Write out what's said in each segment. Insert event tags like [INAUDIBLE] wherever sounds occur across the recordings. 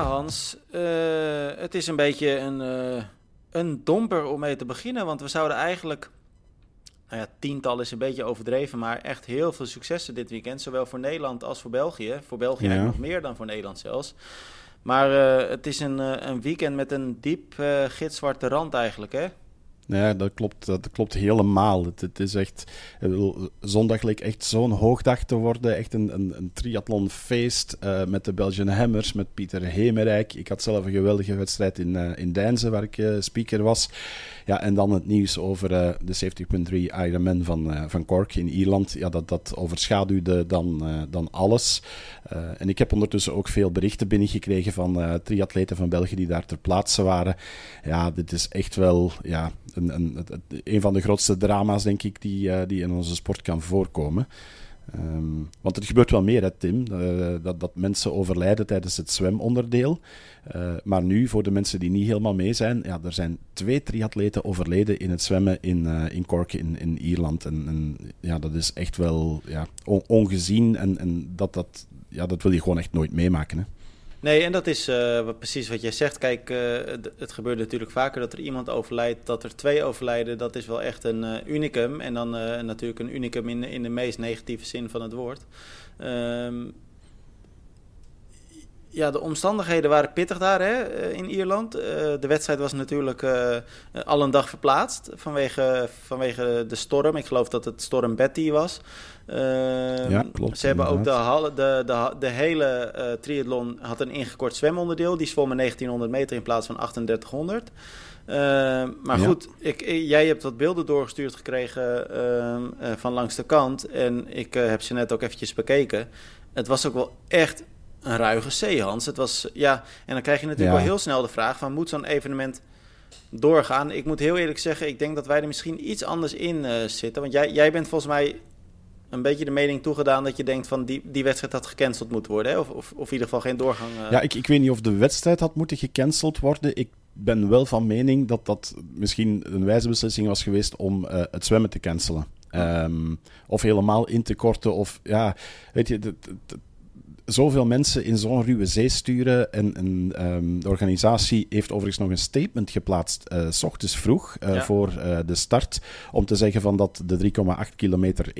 Ja, Hans. Uh, het is een beetje een, uh, een domper om mee te beginnen. Want we zouden eigenlijk. Nou ja, tiental is een beetje overdreven, maar echt heel veel successen dit weekend. Zowel voor Nederland als voor België. Voor België ja. nog meer dan voor Nederland zelfs. Maar uh, het is een, een weekend met een diep gitzwarte rand eigenlijk, hè? Ja, dat klopt, dat klopt helemaal. Het, is echt, zondag leek echt zo'n hoogdag te worden. Echt een, een, een triathlonfeest uh, met de Belgian Hammers, met Pieter Hemerijk. Ik had zelf een geweldige wedstrijd in, uh, in Deinzen, waar ik uh, speaker was. Ja, en dan het nieuws over de 70.3 Ironman van, van Cork in Ierland. Ja, dat, dat overschaduwde dan, dan alles. en ik heb ondertussen ook veel berichten binnengekregen van triatleten van België die daar ter plaatse waren. Ja, dit is echt wel... Ja, een, een, een van de grootste drama's, denk ik, die, die in onze sport kan voorkomen. Um, want het gebeurt wel meer, hè, Tim, uh, dat, dat mensen overlijden tijdens het zwemonderdeel. Uh, maar nu, voor de mensen die niet helemaal mee zijn, ja, er zijn twee triatleten overleden in het zwemmen in, in Cork in, in Ierland. En, en, ja, dat is echt wel ja, on, ongezien en, en dat, dat, ja, dat wil je gewoon echt nooit meemaken. Hè. Nee, en dat is uh, precies wat jij zegt. Kijk, uh, het gebeurt natuurlijk vaker dat er iemand overlijdt, dat er twee overlijden. Dat is wel echt een uh, unicum. En dan natuurlijk een unicum in, in de meest negatieve zin van het woord. Um, ja, de omstandigheden waren pittig daar hè, in Ierland. de wedstrijd was natuurlijk al een dag verplaatst vanwege, vanwege de storm. Ik geloof dat het storm Betty was. Uh, ja, klopt. Ze hebben ook de, de, de, de hele uh, triathlon had een ingekort zwemonderdeel. Die zwommen 1900 meter in plaats van 3800. Uh, maar ja. goed, ik, jij hebt wat beelden doorgestuurd gekregen ehm, eh, van langs de kant. En ik eh, heb ze net ook eventjes bekeken. Het was ook wel echt een ruige zee, Hans. Het was, ja, en dan krijg je natuurlijk ja. wel heel snel de vraag van... moet zo'n evenement doorgaan? Ik moet heel eerlijk zeggen, ik denk dat wij er misschien iets anders in zitten. Want jij, jij bent volgens mij een beetje de mening toegedaan dat je denkt van die, die wedstrijd had gecanceld moeten worden. Hè? Of, of, of in ieder geval geen doorgang. Uh... Ja, ik, ik weet niet of de wedstrijd had moeten gecanceld worden. Ik ben wel van mening dat dat misschien een wijze beslissing was geweest om uh, het zwemmen te cancelen. Um, of helemaal in te korten. Of ja, weet je, zoveel mensen in zo'n ruwe zee sturen. En, en um, de organisatie heeft overigens nog een statement geplaatst, uh, s ochtends vroeg, uh, ja. voor uh, de start. Om te zeggen van dat de 3,8 kilometer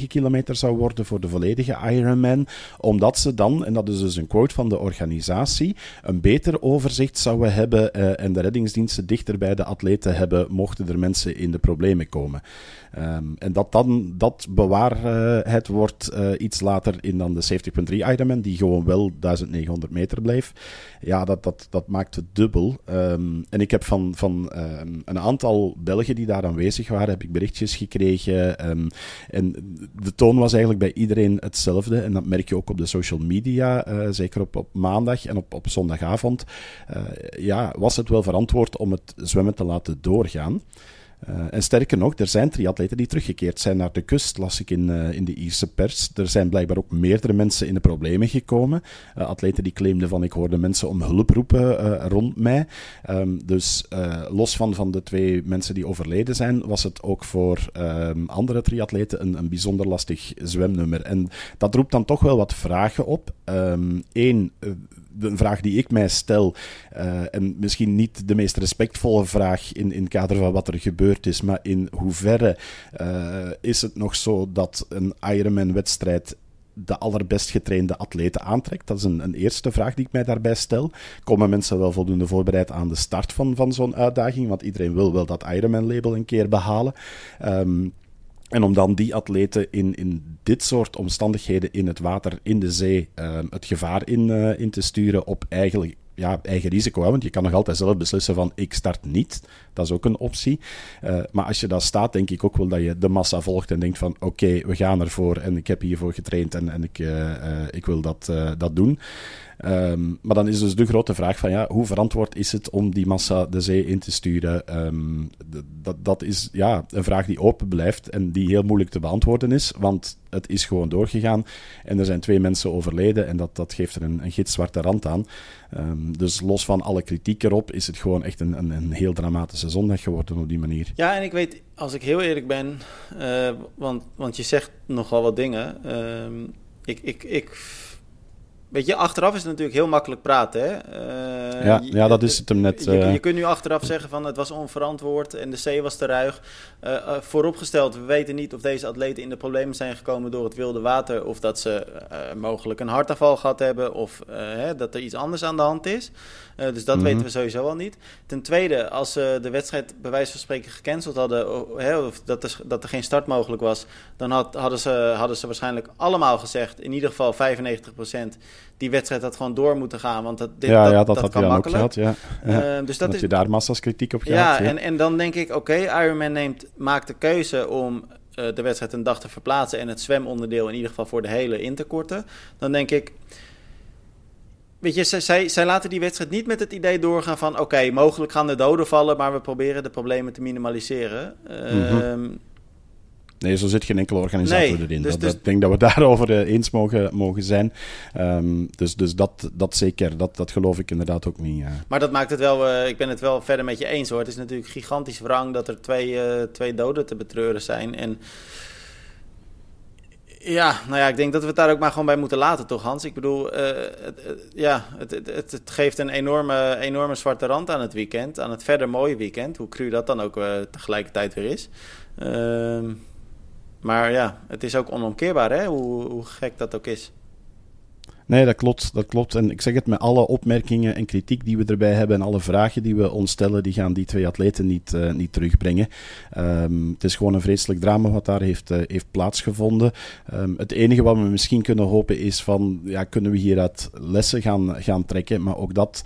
1,9 kilometer zou worden voor de volledige Ironman. Omdat ze dan, en dat is dus een quote van de organisatie, een beter overzicht zouden hebben en de reddingsdiensten dichter bij de atleten hebben, mochten er mensen in de problemen komen. Um, en dat dan dat bewaarheid wordt uh, iets later in dan de 70.3 Ironman, die gewoon wel 1900 meter blijft. Ja, dat, dat, dat maakt het dubbel. Um, en ik heb van, van um, een aantal Belgen die daar aanwezig waren, heb ik berichtjes gekregen. en de toon was eigenlijk bij iedereen hetzelfde. En dat merk je ook op de social media, uh, zeker op, op maandag en op, op zondagavond. Ja, was het wel verantwoord om het zwemmen te laten doorgaan. Uh, en sterker nog, er zijn triatleten die teruggekeerd zijn naar de kust, las ik in, uh, in de Ierse pers. Er zijn blijkbaar ook meerdere mensen in de problemen gekomen. Uh, atleten die claimden van ik hoorde mensen om hulp roepen rond mij. Um, dus los van, van de twee mensen die overleden zijn, was het ook voor um, andere triatleten een, een bijzonder lastig zwemnummer. En dat roept dan toch wel wat vragen op. Eén, um, de vraag die ik mij stel, uh, en misschien niet de meest respectvolle vraag in, in het kader van wat er gebeurd is, maar in hoeverre uh, is het nog zo dat een Ironman-wedstrijd de allerbest getrainde atleten aantrekt? Dat is een, een, eerste vraag die ik mij daarbij stel. Komen mensen wel voldoende voorbereid aan de start van, van zo'n uitdaging? Want iedereen wil wel dat Ironman-label een keer behalen. Um, en om dan die atleten in, in dit soort omstandigheden in het water, in de zee, uh, het gevaar in, uh, in te sturen op eigenlijk ja, eigen risico. Want je kan nog altijd zelf beslissen van ik start niet. Dat is ook een optie. Uh, maar als je daar staat, denk ik ook wel dat je de massa volgt en denkt van oké, we gaan ervoor en ik heb hiervoor getraind en, en ik, ik wil dat, dat doen. Um, maar dan is dus de grote vraag van ja, hoe verantwoord is het om die massa de zee in te sturen? Um, dat, dat is ja, een vraag die open blijft en die heel moeilijk te beantwoorden is, want het is gewoon doorgegaan en er zijn twee mensen overleden en dat, dat geeft er een, een gitzwarte rand aan. Um, dus los van alle kritiek erop is het gewoon echt een, een, een, heel dramatische zondag geworden op die manier. Ja, en ik weet, als ik heel eerlijk ben, uh, want, want je zegt nogal wat dingen. ik, ik, ik Weet je, achteraf is het natuurlijk heel makkelijk praten. Hè? Uh, ja, ja, dat is het hem net. Je, je, je, kunt nu achteraf zeggen van het was onverantwoord en de C was te ruig. Vooropgesteld, we weten niet of deze atleten in de problemen zijn gekomen door het wilde water. Of dat ze mogelijk een hartaanval gehad hebben. Of hè, dat er iets anders aan de hand is. Dus dat mm -hmm. weten we sowieso al niet. Ten tweede, als ze de wedstrijd bij wijze van spreken gecanceld hadden. Hè, of dat er, dat er geen start mogelijk was. Dan had, hadden, ze, hadden ze waarschijnlijk allemaal gezegd. In ieder geval 95 procent die wedstrijd had gewoon door moeten gaan. Want dat, dit, ja, dat, ja, dat, dat had kan je dan ook makkelijk. gehad. Ja. Uh, dus dat dat is, je daar massa's kritiek op ja, gehad. En, en dan denk ik, oké, okay, Ironman neemt, maakt de keuze om uh, de wedstrijd een dag te verplaatsen... en het zwemonderdeel in ieder geval voor de hele in te korten. Dan denk ik... Weet je, zij, zij, zij laten die wedstrijd niet met het idee doorgaan van... oké, okay, mogelijk gaan er doden vallen... maar we proberen de problemen te minimaliseren. Mhm. mm-hmm. Nee, zo zit geen enkele organisator Nee, erin. dus- dat, dus- dat- ik denk dat we [LAUGHS] daarover uh, eens mogen, mogen zijn. Um, dus dus dat, dat zeker, dat, dat geloof ik inderdaad ook niet. Maar dat maakt het wel, uh, ik ben het wel verder met je eens hoor. Het is natuurlijk gigantisch wrang dat er twee, uh, twee doden te betreuren zijn. En ja, nou ja, ik denk dat we het daar ook maar gewoon bij moeten laten, toch Hans? Ik bedoel, uh, het, het, ja, het, het, geeft een enorme, enorme zwarte rand aan het weekend. Aan het verder mooie weekend. Hoe cru dat dan ook uh, tegelijkertijd weer is. Uh, maar ja, het is ook onomkeerbaar, hè? Hoe, hoe gek dat ook is. Nee, dat klopt, dat klopt. En ik zeg het met alle opmerkingen en kritiek die we erbij hebben en alle vragen die we ons stellen, die gaan die twee atleten niet, uh, niet terugbrengen. Um, het is gewoon een vreselijk drama wat daar heeft, uh, heeft plaatsgevonden. Um, het enige wat we misschien kunnen hopen is van, ja, kunnen we hieruit lessen gaan, gaan trekken, maar ook dat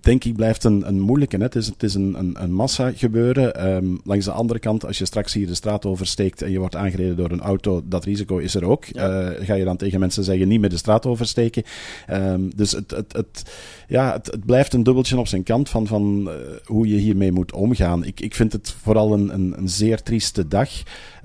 denk ik blijft een, een moeilijke. Hè? Het is, het is een, een, een massa gebeuren. Um, langs de andere kant, als je straks hier de straat oversteekt en je wordt aangereden door een auto, dat risico is er ook. Ja. Uh, ga je dan tegen mensen zeggen, niet meer de straat oversteken. Um, dus het, het, het, ja, het, het, blijft een dubbeltje op zijn kant van, van uh, hoe je hiermee moet omgaan. Ik, ik vind het vooral een, een, een zeer trieste dag.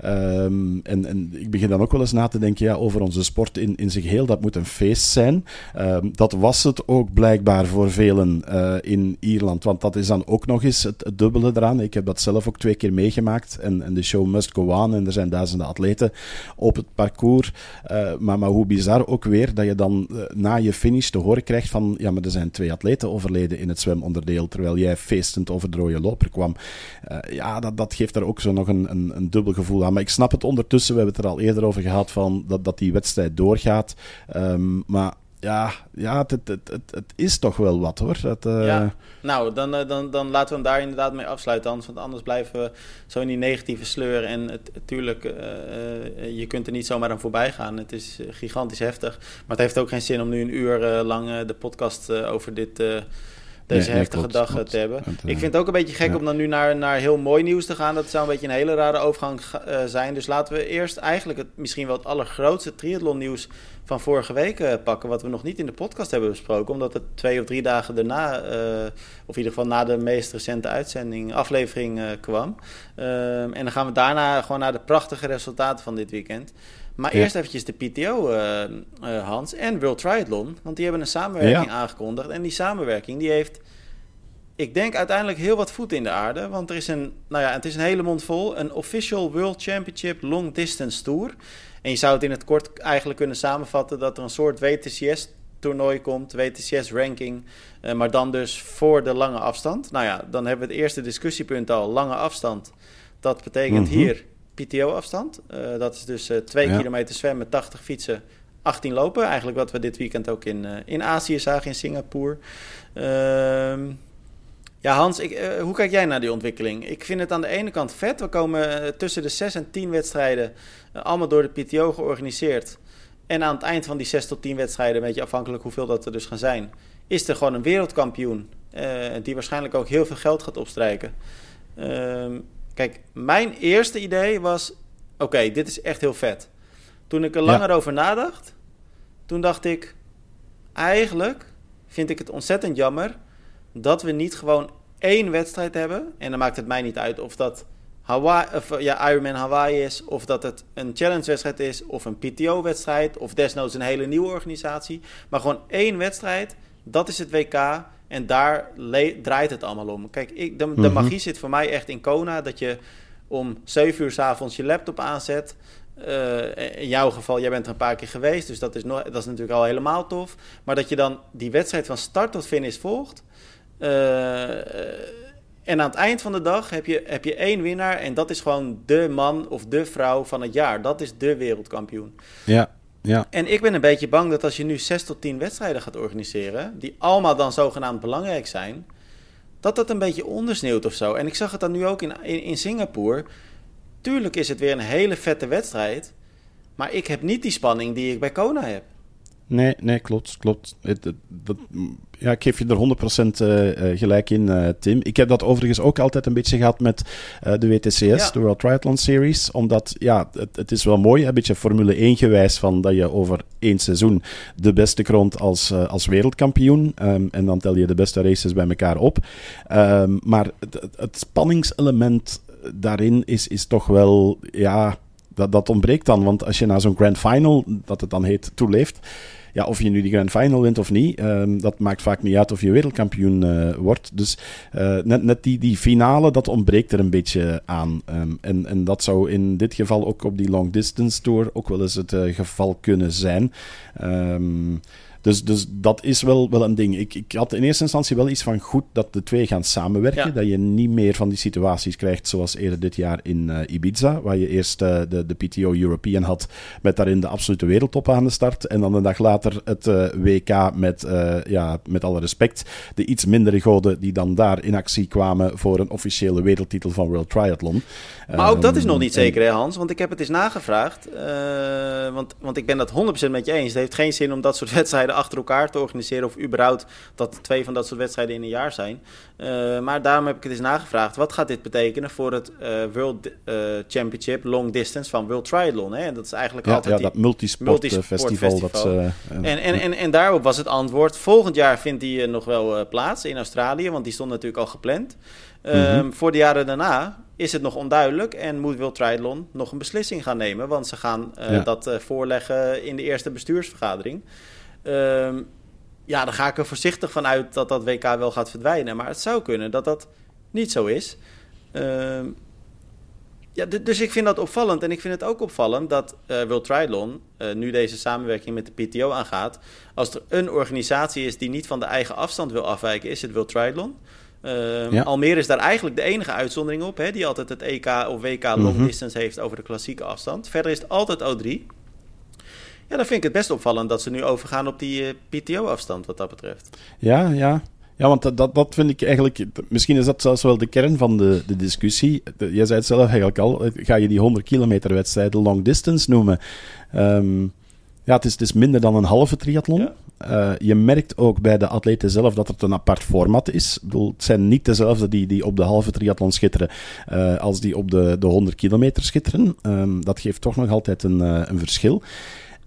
Um, en, en ik begin dan ook wel eens na te denken ja, over onze sport in, in zijn geheel. Dat moet een feest zijn. Um, dat was het ook blijkbaar voor velen uh, in Ierland. Want dat is dan ook nog eens het, dubbele eraan. Ik heb dat zelf ook twee keer meegemaakt. En, de show must go on. En er zijn duizenden atleten op het parcours. Uh, maar, maar hoe bizar ook weer dat je dan uh, na je finish te horen krijgt van ja, maar er zijn twee atleten overleden in het zwemonderdeel. Terwijl jij feestend over de rode loper kwam. Ja, dat, dat geeft er ook zo nog een, een, een dubbel gevoel aan. Maar ik snap het ondertussen. We hebben het er al eerder over gehad van dat, dat die wedstrijd doorgaat. Um, maar ja, ja het, het, is toch wel wat hoor. Dat, uh... ja, nou, dan, dan, dan laten we hem daar inderdaad mee afsluiten. Anders, want anders blijven we zo in die negatieve sleur. En natuurlijk, uh, je kunt er niet zomaar aan voorbij gaan. Het is gigantisch heftig. Maar het heeft ook geen zin om nu een uur lang de podcast over dit deze nee, heftige klopt, dag klopt. te hebben. Het, ik vind het ook een beetje gek ja. om dan nu naar, naar heel mooi nieuws te gaan. Dat zou een beetje een hele rare overgang uh, zijn. Dus laten we eerst eigenlijk het, misschien wel het allergrootste triathlon nieuws van vorige week uh, pakken. Wat we nog niet in de podcast hebben besproken. Omdat het twee of drie dagen daarna, of in ieder geval na de meest recente uitzending, aflevering kwam. Ehm, en dan gaan we daarna gewoon naar de prachtige resultaten van dit weekend. Maar Ja. eerst eventjes de PTO, eh, eh, Hans, en World Triathlon. Want die hebben een samenwerking Ja. aangekondigd. En die samenwerking die heeft, ik denk uiteindelijk heel wat voet in de aarde. Want er is een, nou ja, het is een hele mond vol. Een Official World Championship Long Distance Tour. En je zou het in het kort eigenlijk kunnen samenvatten dat er een soort WTCS toernooi komt, WTCS ranking, eh, maar dan dus voor de lange afstand. Nou ja, dan hebben we het eerste discussiepunt al, lange afstand. Dat betekent Mhm. hier PTO-afstand. Uh, dat is dus uh, 2 Ja. kilometer zwemmen, 80 fietsen, 18 lopen. Eigenlijk wat we dit weekend ook in, uh, in Azië zagen, in Singapore. Ehm, ja, Hans, ik, uh, hoe kijk jij naar die ontwikkeling? Ik vind het aan de ene kant vet. We komen uh, tussen de 6 en 10 wedstrijden, uh, allemaal door de PTO georganiseerd. En aan het eind van die 6 tot 10 wedstrijden, een beetje afhankelijk hoeveel dat er dus gaan zijn, is er gewoon een wereldkampioen. Uh, die waarschijnlijk ook heel veel geld gaat opstrijken. Ehm, kijk, mijn eerste idee was: oké, okay, dit is echt heel vet. Toen ik er langer ja. over nadacht, toen dacht ik: eigenlijk vind ik het ontzettend jammer dat we niet gewoon één wedstrijd hebben. En dan maakt het mij niet uit of dat Hawaii, of, ja, Ironman Hawaii is, of dat het een challenge-wedstrijd is, of een PTO-wedstrijd, of desnoods een hele nieuwe organisatie. Maar gewoon één wedstrijd, dat is het WK. En daar draait het allemaal om. Kijk, ik, de, de mm-hmm. magie zit voor mij echt in Kona. Dat je om 7 uur s avonds je laptop aanzet. in jouw geval, jij bent er een paar keer geweest, dus dat is, nog, dat is natuurlijk al helemaal tof. Maar dat je dan die wedstrijd van start tot finish volgt. En aan het eind van de dag heb je, heb je één winnaar. En dat is gewoon de man of de vrouw van het jaar. Dat is de wereldkampioen. Ja, ja. En ik ben een beetje bang dat als je nu zes tot tien wedstrijden gaat organiseren. die allemaal dan zogenaamd belangrijk zijn. dat dat een beetje ondersneeuwt of zo. En ik zag het dan nu ook in, in, in Singapore. Tuurlijk is het weer een hele vette wedstrijd. Maar ik heb niet die spanning die ik bij Kona heb. Nee, nee, klopt, klopt. Ja, ik geef je er 100% uh, uh, gelijk in, uh, Tim. Ik heb dat overigens ook altijd een beetje gehad met de WTCS, ja. de World Triathlon Series. Omdat, ja, het, het, is wel mooi, een beetje Formule 1 gewijs van dat je over één seizoen de beste kroont als, als wereldkampioen. Um, en dan tel je de beste races bij elkaar op. Um, maar het, het spanningselement daarin is, is toch wel, ja dat, dat ontbreekt dan. Want als je naar zo'n grand final, dat het dan heet, toeleeft. Ja, of je nu die grand final wint of niet, um, dat maakt vaak niet uit of je wereldkampioen uh, wordt. Dus uh, net, net die, die finale, dat ontbreekt er een beetje aan. Um, en, en dat zou in dit geval ook op die long distance tour ook wel eens het uh, geval kunnen zijn. Um, dus, dus dat is wel, wel een ding. Ik, ik had in eerste instantie wel iets van goed dat de twee gaan samenwerken. Dat je niet meer van die situaties krijgt zoals eerder dit jaar in uh, Ibiza. Waar je eerst uh, de, de PTO European had met daarin de absolute wereldtop aan de start. En dan een dag later het uh, WK met, ja, met alle respect, de iets mindere goden die dan daar in actie kwamen voor een officiële wereldtitel van World Triathlon. Maar ook dat is nog niet zeker, hè, Hans? Want ik heb het eens nagevraagd. want, want ik ben dat 100% met je eens. Het heeft geen zin om dat soort [LAUGHS] wedstrijden achter elkaar te organiseren. Of überhaupt dat twee van dat soort wedstrijden in een jaar zijn. Uh, maar daarom heb ik het eens nagevraagd. Wat gaat dit betekenen voor het uh, World uh, Championship Long Distance van World Triathlon? Hè? Dat is eigenlijk ja, altijd ja, dat multisport, multisport festival. festival. Dat, en, en, en, en daarop was het antwoord. Volgend jaar vindt die nog wel plaats in Australië. Want die stond natuurlijk al gepland. Mm -hmm. Voor de jaren daarna is het nog onduidelijk en moet World Triathlon nog een beslissing gaan nemen. Want ze gaan ja. dat voorleggen in de eerste bestuursvergadering. Um, ja, dan ga ik er voorzichtig van uit dat dat WK wel gaat verdwijnen. Maar het zou kunnen dat dat niet zo is. Um, ja, dus ik vind dat opvallend. En ik vind het ook opvallend dat uh, World Triathlon uh, nu deze samenwerking met de PTO aangaat. Als er een organisatie is die niet van de eigen afstand wil afwijken, is het World Triathlon. Ja. Almere is daar eigenlijk de enige uitzondering op, hè, die altijd het EK of WK long mm -hmm. distance heeft over de klassieke afstand. Verder is het altijd O3. Ja, dan vind ik het best opvallend dat ze nu overgaan op die uh, PTO-afstand wat dat betreft. Ja, ja. Ja, want dat, dat vind ik eigenlijk... Misschien is dat zelfs wel de kern van de, de discussie. Jij zei het zelf eigenlijk al. Ga je die 100 kilometer wedstrijden long distance noemen? Um, ja, het is, het is minder dan een halve triathlon. Ja. Uh, je merkt ook bij de atleten zelf dat het een apart format is. Ik bedoel, het zijn niet dezelfde die, die op de halve triathlon schitteren uh, als die op de, de 100 kilometer schitteren. Um, dat geeft toch nog altijd een, uh, een verschil.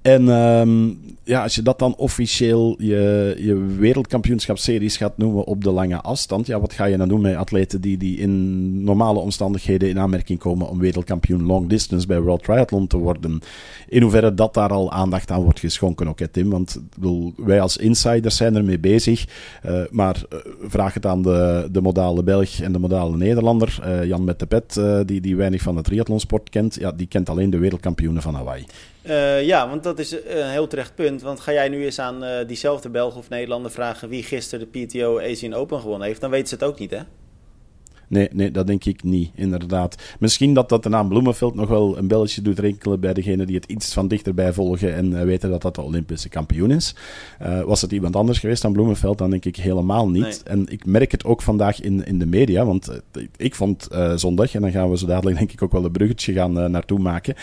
En um, ja, als je dat dan officieel je, je wereldkampioenschapsseries gaat noemen op de lange afstand, ja, wat ga je dan doen met atleten die, die in normale omstandigheden in aanmerking komen om wereldkampioen long distance bij World Triathlon te worden? In hoeverre dat daar al aandacht aan wordt geschonken, ook, hè, Tim? Want bedoel, wij als insiders zijn ermee bezig, uh, maar uh, vraag het aan de, de modale Belg en de modale Nederlander, uh, Jan met de pet, die, die weinig van de triathlonsport kent, ja, die kent alleen de wereldkampioenen van Hawaii. Uh, ja, want dat is een heel terecht punt. Want ga jij nu eens aan uh, diezelfde Belg of Nederlander vragen wie gisteren de PTO Asian Open gewonnen heeft, dan weten ze het ook niet, hè? Nee, nee, dat denk ik niet, inderdaad. Misschien dat dat de naam Bloemenveld nog wel een belletje doet rinkelen bij degenen die het iets van dichterbij volgen en uh, weten dat dat de Olympische kampioen is. Uh, was het iemand anders geweest dan Bloemenveld, dan denk ik helemaal niet. Nee. En ik merk het ook vandaag in, in de media, want uh, ik vond zondag, en dan gaan we zo dadelijk denk ik ook wel een bruggetje gaan naartoe maken,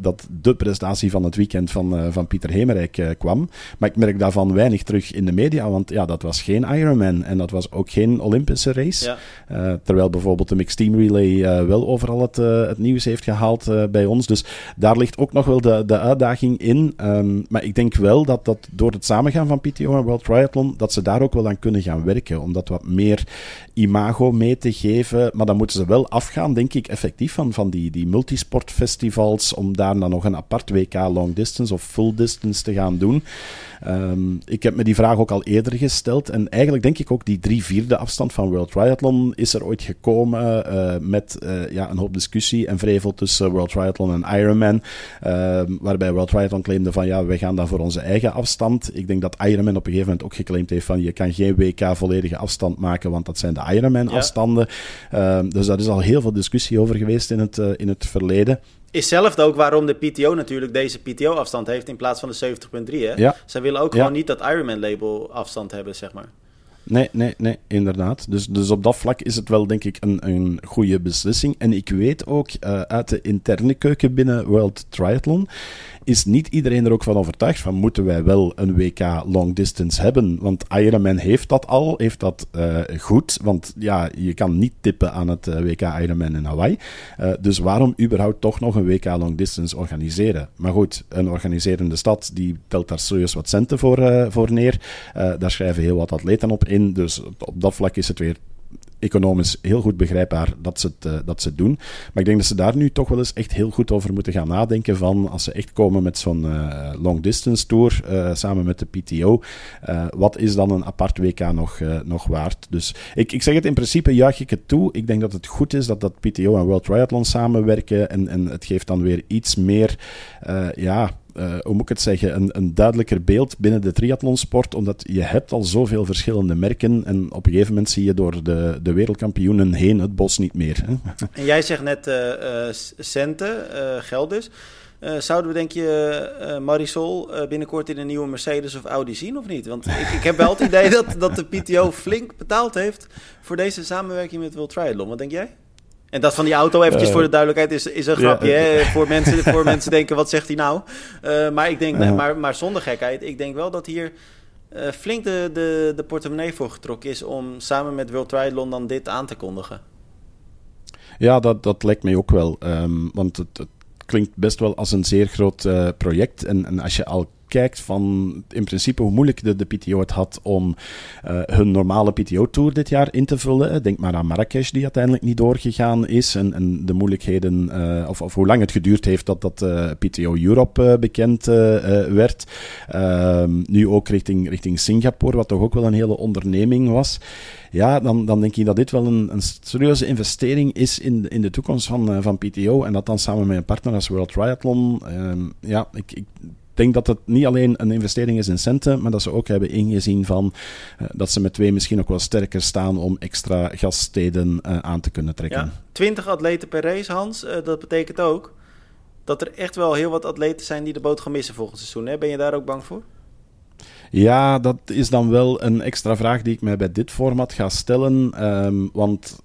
dat de prestatie van het weekend van, van Pieter Hemerijk kwam. Maar ik merk daarvan weinig terug in de media, want ja, dat was geen Ironman en dat was ook geen Olympische race. Ja Terwijl bijvoorbeeld de Mixed Team Relay uh, wel overal het, uh, het, nieuws heeft gehaald uh, bij ons. Dus daar ligt ook nog wel de, de uitdaging in. Um, maar ik denk wel dat, dat door het samengaan van PTO en World Triathlon, dat ze daar ook wel aan kunnen gaan werken. Om dat wat meer imago mee te geven. Maar dan moeten ze wel afgaan, denk ik, effectief van, van die, die multisportfestivals. Om daar dan nog een apart WK long distance of full distance te gaan doen. Um, ik heb me die vraag ook al eerder gesteld. En eigenlijk denk ik ook die drie vierde afstand van World Triathlon is er ooit gekomen met ja, een hoop discussie en vrevel tussen World Triathlon en Ironman. waarbij World Triathlon claimde van ja, wij gaan dan voor onze eigen afstand. Ik denk dat Ironman op een gegeven moment ook geclaimd heeft van je kan geen WK volledige afstand maken, want dat zijn de Ironman afstanden. dus daar is al heel veel discussie over geweest in het, in het verleden. Is zelf ook waarom de PTO natuurlijk deze PTO-afstand heeft in plaats van de 70.3. Ja. Zij willen ook gewoon niet dat Ironman-label afstand hebben, zeg maar. Nee, nee, nee, inderdaad. Dus, dus op dat vlak is het wel, denk ik, een, een goede beslissing. En ik weet ook uh, uit de interne keuken binnen World Triathlon is niet iedereen er ook van overtuigd van moeten wij wel een WK long distance hebben. Want Ironman heeft dat al, heeft dat uh, goed. Want ja, je kan niet tippen aan het WK Ironman in Hawaii. Uh, dus waarom überhaupt toch nog een WK long distance organiseren? Maar goed, een organiserende stad die telt daar serieus wat centen voor, voor neer. daar schrijven heel wat atleten op in. Dus op dat vlak is het weer economisch heel goed begrijpbaar dat ze, het, uh, dat ze doen. Maar ik denk dat ze daar nu toch wel eens echt heel goed over moeten gaan nadenken van als ze echt komen met zo'n uh, long distance tour uh, samen met de PTO, wat is dan een apart WK nog, nog waard? Dus ik, ik zeg het in principe juich ik het toe. Ik denk dat het goed is dat dat PTO en World Triathlon samenwerken en, en het geeft dan weer iets meer, ja, uh, hoe moet ik het zeggen, een, een, duidelijker beeld binnen de triathlonsport, omdat je hebt al zoveel verschillende merken en op een gegeven moment zie je door de, de wereldkampioenen heen het bos niet meer. Hè? [LAUGHS] En jij zegt net uh, centen, geld dus. zouden we denk je Marisol binnenkort in een nieuwe Mercedes of Audi zien of niet? Want ik, ik heb wel het idee dat, dat de PTO flink betaald heeft voor deze samenwerking met World Triathlon. Wat denk jij? En dat van die auto, eventjes voor de duidelijkheid, is, is een grapje. Hè? [LAUGHS] Voor, mensen, voor mensen denken, wat zegt hij nou? Uh, maar, ik denk, maar, maar zonder gekheid, ik denk wel dat hier uh, flink de, de, de portemonnee voor getrokken is... om samen met World Triathlon dan dit aan te kondigen. Ja, dat, dat lijkt mij ook wel. Um, want het, het, klinkt best wel als een zeer groot project. En, en als je al kijkt van in principe hoe moeilijk de, PTO het had om uh, hun normale PTO-tour dit jaar in te vullen. Denk maar aan Marrakesh, die uiteindelijk niet doorgegaan is. En, en de moeilijkheden, uh, of, of, hoe lang het geduurd heeft dat dat eh, PTO Europe bekend werd. Ehm, nu ook richting, richting Singapore, wat toch ook wel een hele onderneming was ja, dan, dan denk ik dat dit wel een, een serieuze investering is in, in de toekomst van, van PTO. En dat dan samen met een partner als World Triathlon. Uh, ja, ik, ik denk dat het niet alleen een investering is in centen, maar dat ze ook hebben ingezien van uh, dat ze met twee misschien ook wel sterker staan om extra gaststeden uh, aan te kunnen trekken. Ja, 20 atleten per race, Hans. Uh, dat betekent ook dat er echt wel heel wat atleten zijn die de boot gaan missen volgend seizoen. Hè? Ben je daar ook bang voor? Ja, dat is dan wel een extra vraag die ik mij bij dit format ga stellen. Um, want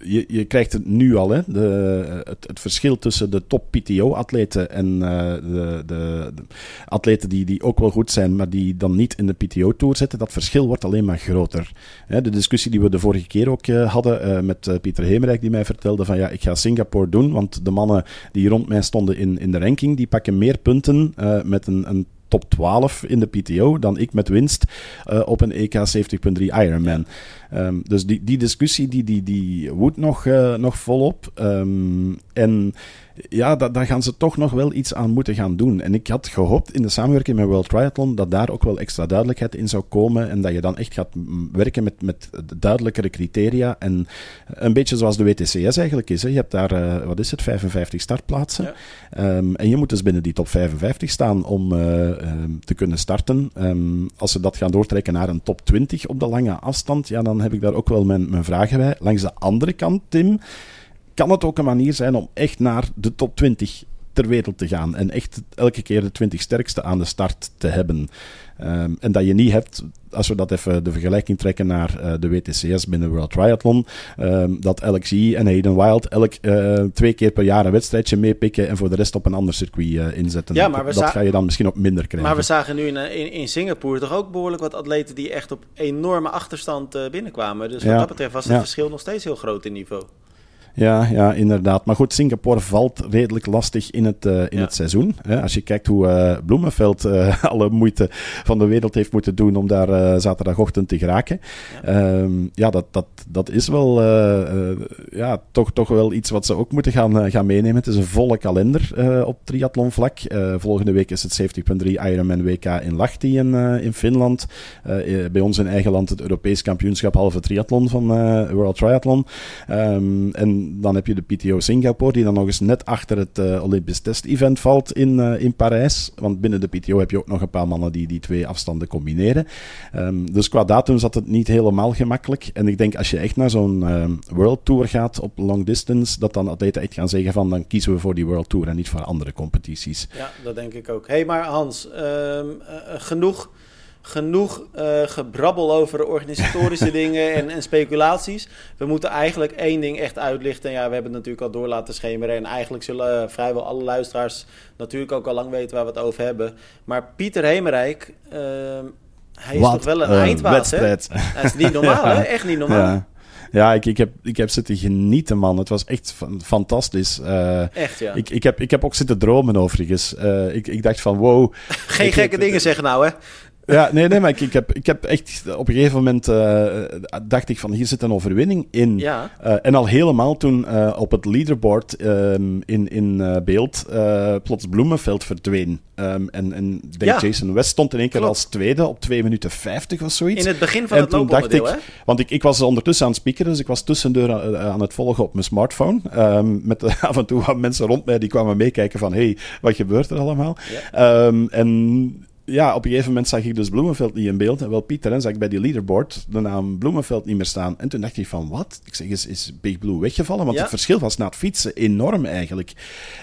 je, je krijgt het nu al, hè? De, het, het verschil tussen de top PTO-atleten en uh, de, de, atleten die, die ook wel goed zijn, maar die dan niet in de PTO-tour zitten, dat verschil wordt alleen maar groter. Hè, de discussie die we de vorige keer ook hadden met Pieter Hemerijk, die mij vertelde van ja, ik ga Singapore doen, want de mannen die rond mij stonden in, in de ranking, die pakken meer punten met een, een top 12 in de PTO dan ik met winst uh, op een EK 70.3 Ironman. Um, dus die, die discussie die, die, die woedt nog, uh, nog volop. Um, en ja, da, daar gaan ze toch nog wel iets aan moeten gaan doen. En ik had gehoopt in de samenwerking met World Triathlon dat daar ook wel extra duidelijkheid in zou komen en dat je dan echt gaat werken met, met duidelijkere criteria en een beetje zoals de WTCS eigenlijk is. Hè. Je hebt daar, uh, wat is het, 55 startplaatsen ja. um, en je moet dus binnen die top 55 staan om uh, um, te kunnen starten. Als ze dat gaan doortrekken naar een top 20 op de lange afstand, ja, dan heb ik daar ook wel mijn, mijn vragen bij. Langs de andere kant, Tim, kan het ook een manier zijn om echt naar de top 20 ter wereld te gaan. En echt elke keer de 20 sterkste aan de start te hebben. Um, en dat je niet hebt, als we dat even de vergelijking trekken naar uh, de WTCS binnen World Triathlon, um, dat LXI en Hayden Wild elk uh, twee keer per jaar een wedstrijdje meepikken en voor de rest op een ander circuit uh, inzetten. Ja, maar dat, dat ga je dan misschien op minder krijgen. Maar we zagen nu in, in, in Singapore toch ook behoorlijk wat atleten die echt op enorme achterstand binnenkwamen. Dus wat ja, dat betreft was het ja. verschil nog steeds heel groot in niveau. Ja, ja, inderdaad. Maar goed, Singapore valt redelijk lastig in het, uh, in het seizoen. Hè? Als je kijkt hoe uh, Bloemenveld uh, [LAUGHS] alle moeite van de wereld heeft moeten doen om daar zaterdagochtend te geraken. Ja, um, ja dat, dat, dat is wel ja, toch, toch wel iets wat ze ook moeten gaan, gaan meenemen. Het is een volle kalender op triathlonvlak. volgende week is het 70.3 Ironman WK in Lahti in, in Finland. bij ons in eigen land het Europees kampioenschap halve triathlon van World Triathlon. Um, en dan heb je de PTO Singapore, die dan nog eens net achter het uh, Olympisch Test-event valt in, uh, in Parijs. Want binnen de PTO heb je ook nog een paar mannen die die twee afstanden combineren. Um, dus qua datum zat het niet helemaal gemakkelijk. En ik denk als je echt naar zo'n um, World Tour gaat op long distance, dat dan atleten echt gaan zeggen van dan kiezen we voor die World Tour en niet voor andere competities. Ja, dat denk ik ook. hey, maar Hans, uh, genoeg genoeg uh, gebrabbel over organisatorische [LAUGHS] dingen en, en, speculaties. We moeten eigenlijk één ding echt uitlichten. Ja, we hebben het natuurlijk al door laten schemeren. En eigenlijk zullen vrijwel alle luisteraars natuurlijk ook al lang weten waar we het over hebben. Maar Pieter Hemerijk, uh, hij is toch wel een eindbaas, hè? Dat is niet normaal, [LAUGHS] hè? Echt niet normaal. Ja. Ja, ik, ik, heb, ik heb zitten genieten, man. Het was echt fantastisch. Uh, echt, ja. Ik, ik, heb, ik heb ook zitten dromen, overigens. Uh, ik, ik dacht van, wow. Geen gekke dingen zeggen nou, hè? Ja, nee, nee, maar ik, ik, heb, ik heb echt op een gegeven moment uh, dacht ik van hier zit een overwinning in. Ja. Uh, en al helemaal toen uh, op het leaderboard um, in, in beeld plots Bloemenveld verdween. Um, en en denk Ja. Jason West stond in één keer Klopt. als tweede op 2 minuten 50 of zoiets. In het begin van en het toen dacht ik, hè? want ik, ik was ondertussen aan het speakeren, dus ik was tussendoor aan, aan het volgen op mijn smartphone. Um, met eh, [LAUGHS] af en toe wat mensen rond mij die kwamen meekijken van, hey, wat gebeurt er allemaal? En ja, op een gegeven moment zag ik dus Bloemenveld niet in beeld. En wel Pieter, en zag ik bij die leaderboard de naam Bloemenveld niet meer staan. En toen dacht ik van, wat? Ik zeg, is, is Big Blue weggevallen? Want Ja. het verschil was na het fietsen enorm eigenlijk.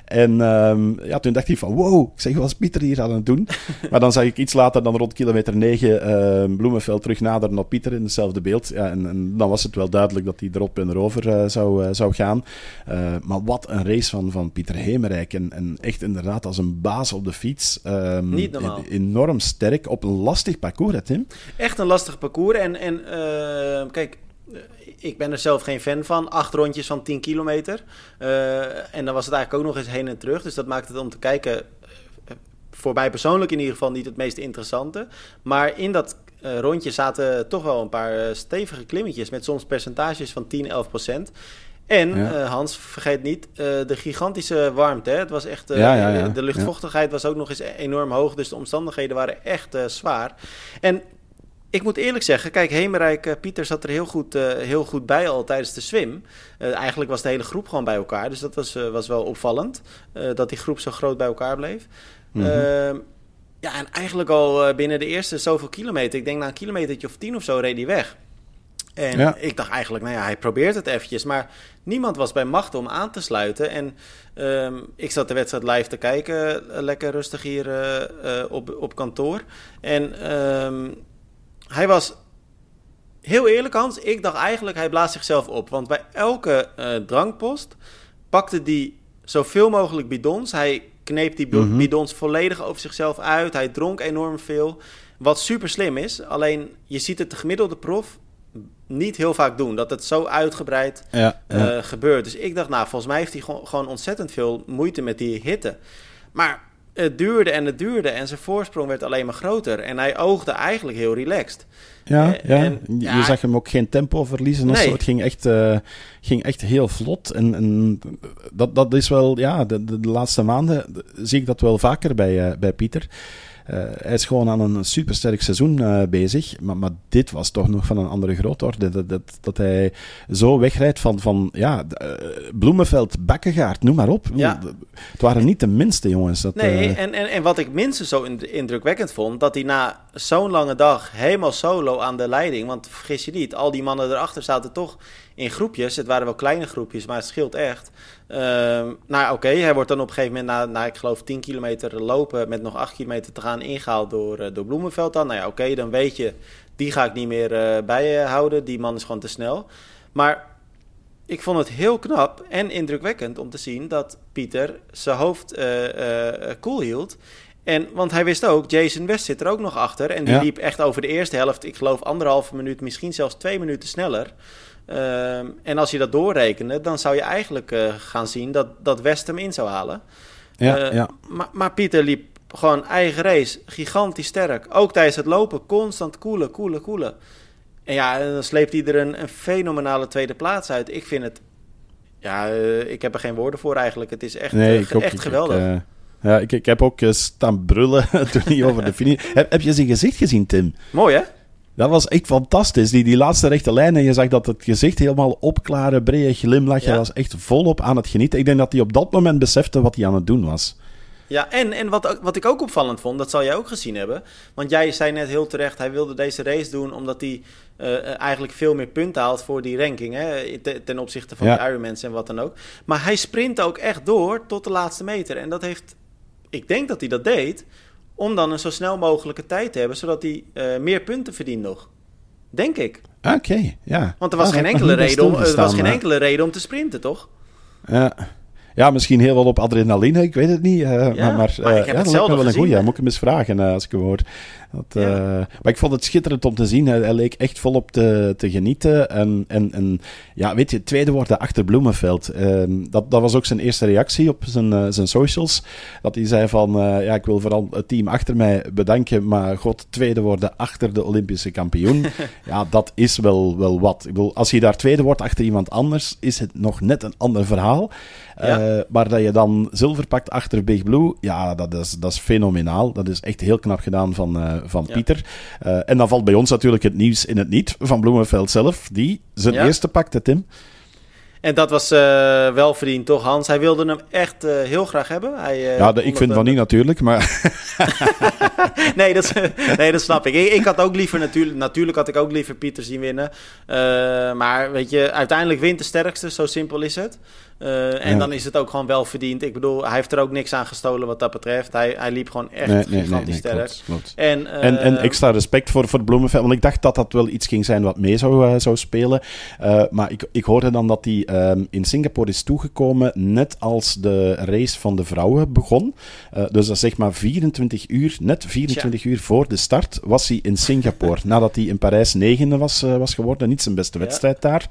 En ehm, ja, toen dacht ik van, wow, ik zeg, wat is Pieter hier aan het doen? [LAUGHS] maar dan zag ik iets later, dan rond kilometer 9, ehm, Bloemenveld terug naderen op Pieter in hetzelfde beeld. Ja, en, en dan was het wel duidelijk dat hij erop en erover eh, zou, eh, zou gaan. Eh, maar wat een race van, van Pieter Hemerijk. En, en echt inderdaad als een baas op de fiets. Ehm, Niet normaal. Enorm sterk op een lastig parcours, hè, Tim. Echt een lastig parcours. En, en eh, kijk, eh, ik ben er zelf geen fan van. Acht rondjes van 10 kilometer. Eh, en dan was het eigenlijk ook nog eens heen en terug. Dus dat maakt het om te kijken, voor mij persoonlijk in ieder geval, niet het meest interessante. Maar in dat rondje zaten toch wel een paar stevige klimmetjes. Met soms percentages van 10, 11 procent. En Ja. eh, Hans, vergeet niet, eh, de gigantische warmte. Hè? Het was echt, eh, Ja, ja, de luchtvochtigheid was ook nog eens enorm hoog. Dus de omstandigheden waren echt zwaar. En ik moet eerlijk zeggen, kijk, Hemerijk, Pieter zat er heel goed, heel goed bij al tijdens de swim. Eigenlijk was de hele groep gewoon bij elkaar. Dus dat was, was wel opvallend, dat die groep zo groot bij elkaar bleef. Mhm. Ehm, ja, en eigenlijk al binnen de eerste zoveel kilometer, ik denk na een kilometertje of tien of zo, reed hij weg. En Ja. ik dacht eigenlijk, nou ja, hij probeert het eventjes. Maar niemand was bij macht om aan te sluiten. En ehm, ik zat de wedstrijd live te kijken, eh, lekker rustig hier eh, eh, op, op kantoor. En ehm, hij was heel eerlijk, Hans. Ik dacht eigenlijk, hij blaast zichzelf op. Want bij elke drankpost pakte hij zoveel mogelijk bidons. Hij kneep die Mhm. bidons volledig over zichzelf uit. Hij dronk enorm veel. Wat super slim is. Alleen je ziet het de gemiddelde prof niet heel vaak doen. Dat het zo uitgebreid Ja, eh, gebeurt. Dus ik dacht, nou, volgens mij heeft hij gewoon, gewoon ontzettend veel moeite met die hitte. Maar het duurde en het duurde en zijn voorsprong werd alleen maar groter. En hij oogde eigenlijk heel relaxed. Ja, Eh, ja. en- je zag hem ook geen tempo verliezen of Nee. zo. Het ging echt, eh, ging echt heel vlot. En, en dat, dat is wel, ja, de, de, de laatste maanden zie ik dat wel vaker bij, bij Pieter. Eh, hij is gewoon aan een supersterk seizoen eh, bezig. Maar, maar dit was toch nog van een andere grootorde. Dat, dat, dat hij zo wegrijdt van, van ja, eh, Bloemenveld, Bakkegaard, noem maar op. Ja. Het waren niet de minste jongens. Dat, Nee, en, en, en wat ik minstens zo ind- indrukwekkend vond, dat hij na zo'n lange dag helemaal solo aan de leiding, want vergis je niet, al die mannen erachter zaten toch in groepjes. Het waren wel kleine groepjes, maar het scheelt echt. Ehm, nou, oké, hij wordt dan op een gegeven moment na, na ik geloof 10 kilometer lopen met nog 8 kilometer te gaan ingehaald door, eh, door Bloemenveld dan. Nou ja, oké, dan weet je, die ga ik niet meer eh, bij je houden. Die man is gewoon te snel. Maar ik vond het heel knap en indrukwekkend om te zien dat Pieter zijn hoofd eh, eh, koel hield. En, want hij wist ook, Jason West zit er ook nog achter. En die Ja. liep echt over de eerste helft, ik geloof anderhalve minuut, misschien zelfs twee minuten sneller. Ehm, en als je dat doorrekende, dan zou je eigenlijk gaan zien dat, dat West hem in zou halen. Ja, ja. Maar, maar Pieter liep gewoon eigen race, gigantisch sterk. Ook tijdens het lopen, constant koelen, koelen, koelen. En ja, dan sleept hij er een, een fenomenale tweede plaats uit. Ik vind het... Ja, ik heb er geen woorden voor eigenlijk. Het is echt, nee, echt geweldig. Ja, ik, ik heb ook staan brullen [LAUGHS] toen niet over de finish. heb, heb je zijn gezicht gezien, Tim? Mooi, hè? Dat was echt fantastisch. Die, die laatste rechte lijn en je zag dat het gezicht helemaal opklaren, brede glimlach. Ja. Hij was echt volop aan het genieten. Ik denk dat hij op dat moment besefte wat hij aan het doen was. Ja, en, en wat, wat ik ook opvallend vond, dat zal jij ook gezien hebben. Want jij zei net heel terecht, hij wilde deze race doen omdat hij uh, eigenlijk veel meer punten haalt voor die ranking. Hè, ten opzichte van ja. de Ironmans en wat dan ook. Maar hij sprint ook echt door tot de laatste meter. En dat heeft ik denk dat hij dat deed om dan een zo snel mogelijke tijd te hebben, zodat hij uh, meer punten verdient nog. Denk ik. Oké, ja. Want er was, geen enkele, reden om, er was geen enkele reden om te sprinten, toch? Ja. Ja, misschien heel wel op adrenaline, ik weet het niet. Uh, ja, maar, maar, uh, maar ja, me wel een goeie. Moet ik hem eens vragen als ik hem hoor. Dat, maar ik vond het schitterend om te zien. Hij, hij leek echt volop te, te genieten. En, en, en ja, weet je, tweede worden achter Bloemenveld. Uh, dat, dat was ook zijn eerste reactie op zijn, zijn socials. Dat hij zei van, ja, ik wil vooral het team achter mij bedanken, maar god, tweede worden achter de Olympische kampioen. [LAUGHS] ja, dat is wel, wel wat. Ik bedoel, als je daar tweede wordt achter iemand anders, is het nog net een ander verhaal. Ja. maar dat je dan zilver pakt achter Big Blue, ja, dat is, dat is fenomenaal. Dat is echt heel knap gedaan van, van Pieter. Uh, en dan valt bij ons natuurlijk het nieuws in het niet van Bloemenveld zelf, die zijn eerste pakte, Tim. En dat was uh, wel verdiend, toch Hans? Hij wilde hem echt uh, heel graag hebben. Hij, uh, ja, de, ik vind van niet natuurlijk, maar... [LAUGHS] nee, dat, nee, dat snap ik. ik. ik. had ook liever natuurlijk... Natuurlijk had ik ook liever Pieter zien winnen. maar weet je, uiteindelijk wint de sterkste. Zo simpel is het. Uh, en dan is het ook gewoon wel verdiend. Ik bedoel, hij heeft er ook niks aan gestolen wat dat betreft. Hij, hij liep gewoon echt nee, nee, gigantisch sterk. Klopt, klopt. En, uh, en, en, extra respect voor, voor Bloemenveld. Want ik dacht dat dat wel iets ging zijn wat mee zou, uh, zou spelen. maar ik, ik hoorde dan dat hij ehm, in Singapore is toegekomen net als de race van de vrouwen begon. dus dat zeg maar 24 uur, net 24 Tja. uur voor de start, was hij in Singapore. [LAUGHS] nadat hij in Parijs negende was, was geworden. Niet zijn beste wedstrijd ja. daar.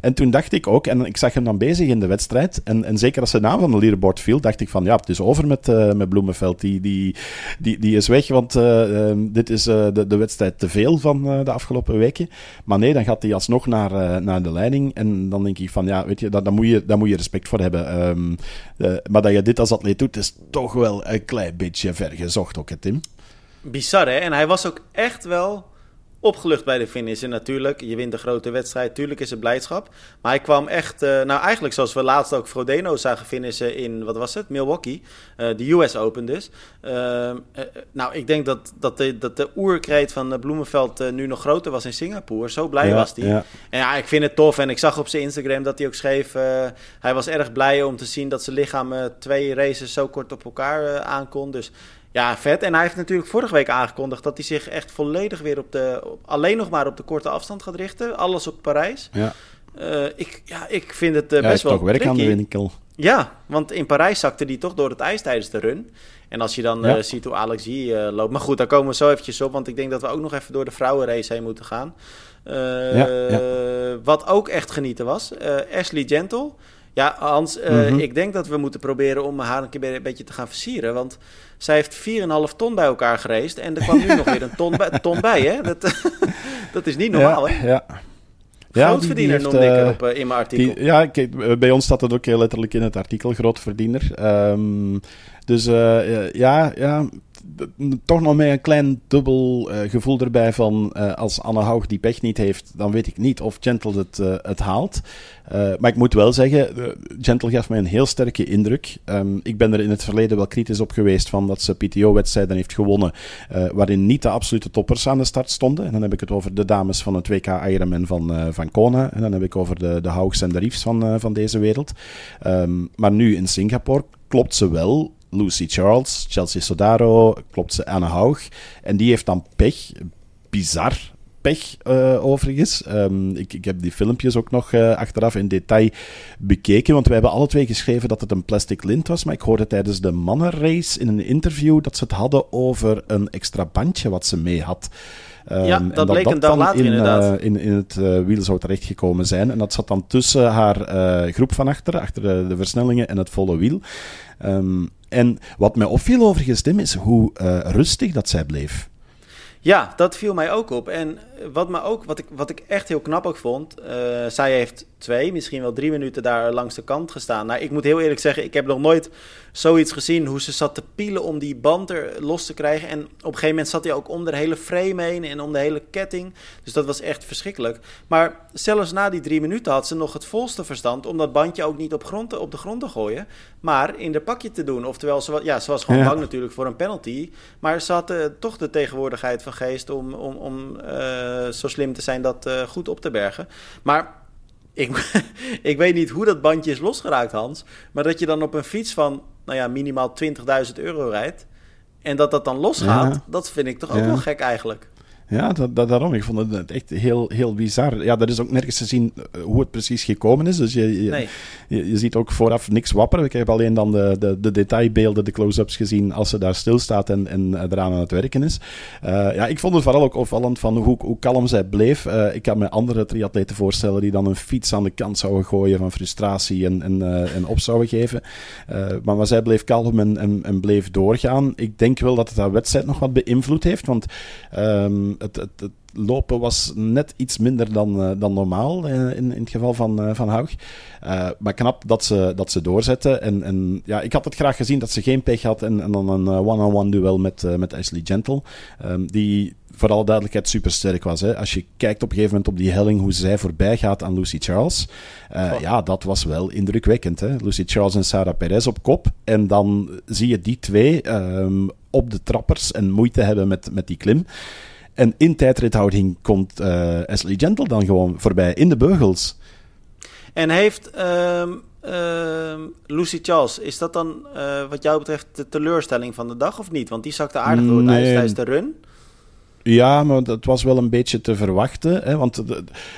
En toen dacht ik ook, en ik zag hem dan bezig in de wedstrijd en, en zeker als de naam van de leaderboard viel, dacht ik van ja, het is over met, uh, met Bloemenveld. Die, die, die, die is weg, want uh, um, dit is uh, de, de wedstrijd te veel van de afgelopen weken. Maar nee, dan gaat hij alsnog naar, naar de leiding. En dan denk ik van ja, weet je, daar, daar, moet, je, daar moet je respect voor hebben. Um, maar dat je dit als atleet doet, is toch wel een klein beetje vergezocht ook, hè, Tim? Bizar, hè? En hij was ook echt wel opgelucht bij de finish. En natuurlijk, je wint een grote wedstrijd. Tuurlijk is het blijdschap. Maar hij kwam echt, uh, nou eigenlijk zoals we laatst ook Frodeno zagen finishen in, wat was het, Milwaukee. Uh, de US Open dus. Uh, nou, ik denk dat, dat de, dat de oerkreet van Bloemenveld nu nog groter was in Singapore. Zo blij was hij. Ja. En ja, ik vind het tof. En ik zag op zijn Instagram dat hij ook schreef... hij was erg blij om te zien dat zijn lichaam twee races zo kort op elkaar aankon. Dus ja, vet. En hij heeft natuurlijk vorige week aangekondigd dat hij zich echt volledig weer op de. Op, alleen nog maar op de korte afstand gaat richten. Alles op Parijs. Ja. Uh, ik, ja, ik vind het uh, best wel. toch werk aan de winkel. Ja, want in Parijs zakte hij toch door het ijs tijdens de run. En als je dan ja. uh, ziet hoe Alex uh, loopt. Maar goed, daar komen we zo eventjes op. Want ik denk dat we ook nog even door de vrouwenrace heen moeten gaan. Ja. Wat ook echt genieten was. Ashley Gentle. Ja, Hans, mm -hmm. ik denk dat we moeten proberen om haar een keer een beetje te gaan versieren. Want zij heeft 4,5 ton bij elkaar gereisd. En er kwam nu nog weer een ton bij, ton bij hè? Dat, [LAUGHS] dat is niet normaal, ja, hè? Ja. Grootverdiener ja, noemde ik uh, op, uh, in mijn artikel. Die, ja, kijk, bij ons staat het ook heel letterlijk in het artikel, grootverdiener. Um, dus uh, ja, ja, toch nog met een klein dubbel uh, gevoel erbij van uh, als Anne Haug die pech niet heeft, dan weet ik niet of Gentle het, uh, het haalt. maar ik moet wel zeggen, Gentle gaf mij een heel sterke indruk. Um, ik ben er in het verleden wel kritisch op geweest van dat ze PTO-wedstrijden heeft gewonnen waarin niet de absolute toppers aan de start stonden. En dan heb ik het over de dames van het WK Ironman van, van Kona. En dan heb ik over de, de Haugs en de Riefs van, van deze wereld. Um, maar nu in Singapore klopt ze wel Lucy Charles, Chelsea Sodaro, klopt ze Anne Haug. En die heeft dan pech, bizar pech uh, overigens. Um, ik, ik, heb die filmpjes ook nog uh, achteraf in detail bekeken, want we hebben alle twee geschreven dat het een plastic lint was, maar ik hoorde tijdens de mannenrace in een interview dat ze het hadden over een extra bandje wat ze mee had. Um, ja, dat, bleek een dag later in, inderdaad. in, in het wiel zou terechtgekomen zijn. En dat zat dan tussen haar groep van achter, achter de, de, versnellingen en het volle wiel. Um, en wat mij opviel Tim, is hoe rustig dat zij bleef. Ja, dat viel mij ook op. En wat, me ook, wat, ik, wat ik echt heel knap ook vond, uh, zij heeft twee, misschien wel drie minuten daar langs de kant gestaan. Nou, ik moet heel eerlijk zeggen, ik heb nog nooit zoiets gezien hoe ze zat te pielen om die band er los te krijgen. En op een gegeven moment zat hij ook om de hele frame heen en om de hele ketting. Dus dat was echt verschrikkelijk. Maar zelfs na die drie minuten had ze nog het volste verstand om dat bandje ook niet op, grond, op de grond te gooien, maar in de pakje te doen. Oftewel, ze, ja, ze was gewoon bang natuurlijk voor een penalty. Maar ze had uh, toch de tegenwoordigheid van geest om, om, om uh, zo slim te zijn dat uh, goed op te bergen. Maar ik, [LAUGHS] ik weet niet hoe dat bandje is losgeraakt, Hans. Maar dat je dan op een fiets van nou ja, minimaal 20.000 euro rijdt. En dat dat dan losgaat, ja. dat vind ik toch ook ja. wel gek eigenlijk. Ja, dat, dat, daarom. Ik vond het echt heel, heel bizar. Ja, er is ook nergens te zien eh, hoe het precies gekomen is. Dus je, je, je, je, ziet ook vooraf niks wapperen. Ik heb alleen dan de, de, de detailbeelden, de close-ups gezien als ze daar stilstaat en, en eh, eraan aan het werken is. Uh, ja, ik vond het vooral ook opvallend van hoe, hoe kalm zij bleef. Uh, ik kan me andere triatleten voorstellen die dan een fiets aan de kant zouden gooien van frustratie en, en, uh, en op zouden geven. maar, maar zij bleef kalm en, en, en, bleef doorgaan. Ik denk wel dat het haar wedstrijd nog wat beïnvloed heeft, want... Um, het, het, het, lopen was net iets minder dan, uh, dan normaal uh, in, in het geval van, uh, van Haug. maar knap dat ze, dat ze doorzetten. En, en ja, ik had het graag gezien dat ze geen pech had en, en dan een one-on-one -on -one duel met, met Ashley Gentle. Um, die voor alle duidelijkheid super sterk was. Hè. Als je kijkt op een gegeven moment op die helling hoe zij voorbij gaat aan Lucy Charles. Uh, oh. Ja, dat was wel indrukwekkend. Hè. Lucy Charles en Sarah Perez op kop. En dan zie je die twee um, op de trappers en moeite hebben met, met die klim. En in tijdrithouding komt uh, Ashley Gentle dan gewoon voorbij in de beugels. En heeft um, uh, Lucy Charles, is dat dan uh, wat jou betreft de teleurstelling van de dag of niet? Want die zakte aardig door nee. tijdens de run. Ja, maar dat was wel een beetje te verwachten. Hè, want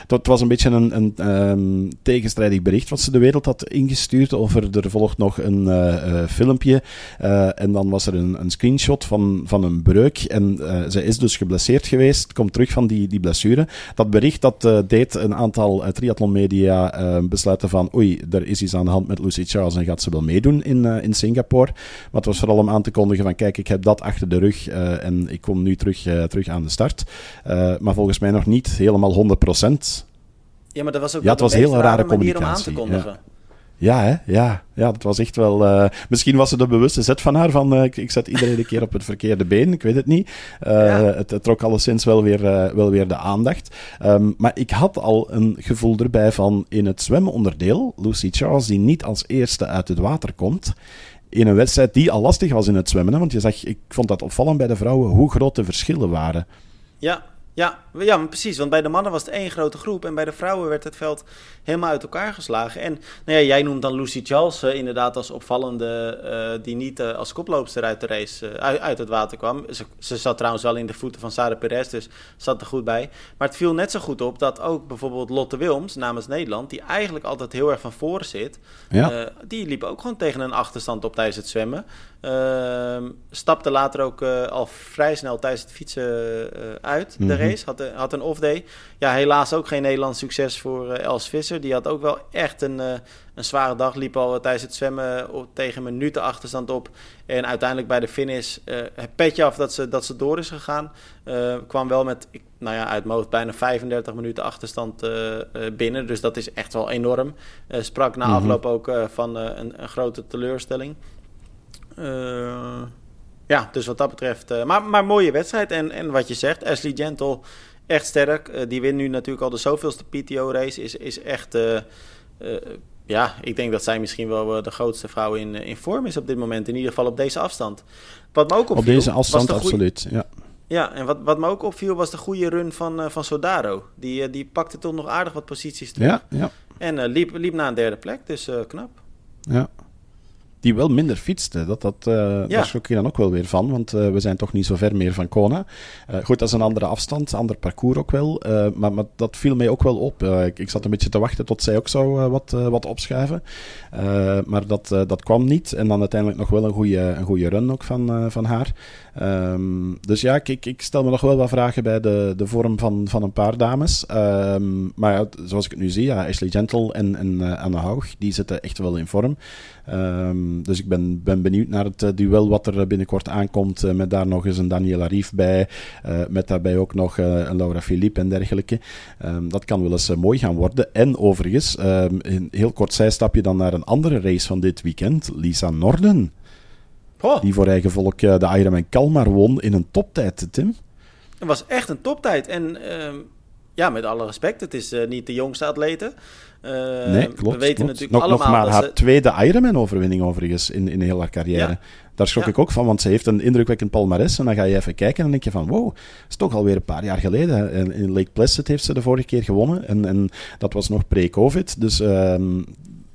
dat was een beetje een, een um, tegenstrijdig bericht wat ze de wereld had ingestuurd. Over er volgt nog een uh, uh, filmpje. Uh, en dan was er een, een, screenshot van, van een breuk. En zij is dus geblesseerd geweest. Komt terug van die, die blessure. Dat bericht dat deed een aantal triathlonmedia besluiten van. Oei, er is iets aan de hand met Lucy Charles en gaat ze wel meedoen in, in Singapore. Maar het was vooral om aan te kondigen van. Kijk, ik heb dat achter de rug. en ik kom nu terug, terug aan de start. Uh, maar volgens mij nog niet helemaal 100%. Ja, maar dat was ook ja, het was een heel rare communicatie. Om aan te kondigen. Ja. Ja, hè? ja, ja, dat was echt wel. Uh, misschien was het een bewuste zet van haar van uh, ik, ik, zet iedereen een keer op het verkeerde been. Ik weet het niet. Uh, ja. het, het, trok alleszins wel weer, wel weer de aandacht. Um, maar ik had al een gevoel erbij van in het zwemonderdeel, Lucy Charles, die niet als eerste uit het water komt in een wedstrijd die al lastig was in het zwemmen. Hè? Want je zag, ik vond dat opvallend bij de vrouwen hoe groot de verschillen waren. Ja, ja, ja, precies. Want bij de mannen was het één grote groep. En bij de vrouwen werd het veld helemaal uit elkaar geslagen. En nou ja, jij noemt dan Lucy Charles uh, inderdaad als opvallende. Uh, die niet uh, als koploopster uit de race uit, uit, het water kwam. Ze, ze, zat trouwens wel in de voeten van Sarah Perez. Dus zat er goed bij. Maar het viel net zo goed op dat ook bijvoorbeeld Lotte Wilms namens Nederland. Die eigenlijk altijd heel erg van voren zit. Ja. die liep ook gewoon tegen een achterstand op tijdens het zwemmen. Uh, stapte later ook uh, al vrij snel tijdens het fietsen uh, uit de mm -hmm. race. Had, had een off-day. Ja, helaas ook geen Nederlands succes voor Els Visser. Die had ook wel echt een, een zware dag. Liep al tijdens het zwemmen op, tegen minuten achterstand op. En uiteindelijk bij de finish het petje af dat ze, dat ze door is gegaan. kwam wel met, nou ja, uit mijn bijna 35 minuten achterstand binnen. Dus dat is echt wel enorm. sprak na mm -hmm. afloop ook van een, een grote teleurstelling. Uh, ja, dus wat dat betreft. Uh, maar, maar mooie wedstrijd. En, en wat je zegt, Ashley Gentle, echt sterk. Uh, die wint nu natuurlijk al de zoveelste PTO-race. Is, is echt. ja, ik denk dat zij misschien wel de grootste vrouw in, in vorm is op dit moment. In ieder geval op deze afstand. Wat me ook opviel, op deze afstand, de absoluut. Ja. Ja, en wat, wat me ook opviel was de goede run van, van Sodaro. Die, die pakte toch nog aardig wat posities terug. Ja, ja. En liep, liep naar een derde plek, dus knap. Ja. Die wel minder fietste. Dat, dat, uh, ja. Daar schrok ik dan ook wel weer van, want uh, we zijn toch niet zo ver meer van Kona. Uh, goed, dat is een andere afstand, ander parcours ook wel. maar, maar dat viel mij ook wel op. Ik, ik, zat een beetje te wachten tot zij ook zou wat, wat opschuiven. maar dat, dat kwam niet. En dan uiteindelijk nog wel een goede een goede run ook van, van haar. Um, dus ja, ik, ik, stel me nog wel wat vragen bij de, de vorm van, van een paar dames. Um, maar ja, zoals ik het nu zie, ja, Ashley Gentle en, en Anne Haug, die zitten echt wel in vorm. Um, dus ik ben, ben benieuwd naar het uh, duel wat er binnenkort aankomt. Uh, met daar nog eens een Daniela Rief bij. Met daarbij ook nog een Laura Philippe en dergelijke. Um, dat kan wel eens mooi gaan worden. En overigens, um, een heel kort zijstapje dan naar een andere race van dit weekend. Lisa Norden. Oh. Die voor eigen volk de Ironman Kalmar won in een toptijd, Tim. Het was echt een toptijd. En ja, met alle respect, het is niet de jongste atlete. Uh, nee, klopt. We weten natuurlijk nog, allemaal... Nog maar haar tweede Ironman-overwinning overigens in, in heel haar carrière. Daar schrok ik ook van, want ze heeft een indrukwekkend palmares. En dan ga je even kijken en dan denk je van, wow, dat is toch alweer een paar jaar geleden. En in Lake Placid heeft ze de vorige keer gewonnen. En, en dat was nog pre-covid. Dus ehm,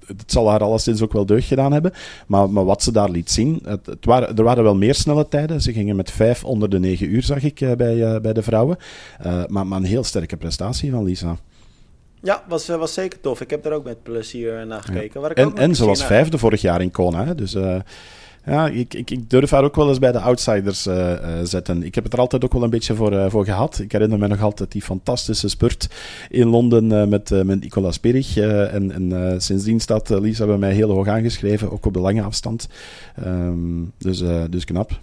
het zal haar alleszins ook wel deugd gedaan hebben. Maar, maar wat ze daar liet zien, het, het waren, er waren wel meer snelle tijden. Ze gingen met vijf onder de negen uur, zag ik, eh, bij, uh, bij de vrouwen. Uh, maar, maar een heel sterke prestatie van Lisa. Ja, was, was zeker tof. Ik heb er ook met plezier naar gekeken. En en ze was vijfde vorig jaar in Kona. Dus ja, ik, ik, durf haar ook wel eens bij de outsiders uh, uh, zetten. Ik heb het er altijd ook wel een beetje voor, voor gehad. Ik herinner me nog altijd die fantastische spurt in Londen met, met Nicolas en en sindsdien staat Lisa bij mij heel hoog aangeschreven, ook op de lange afstand. Um, dus, dus knap.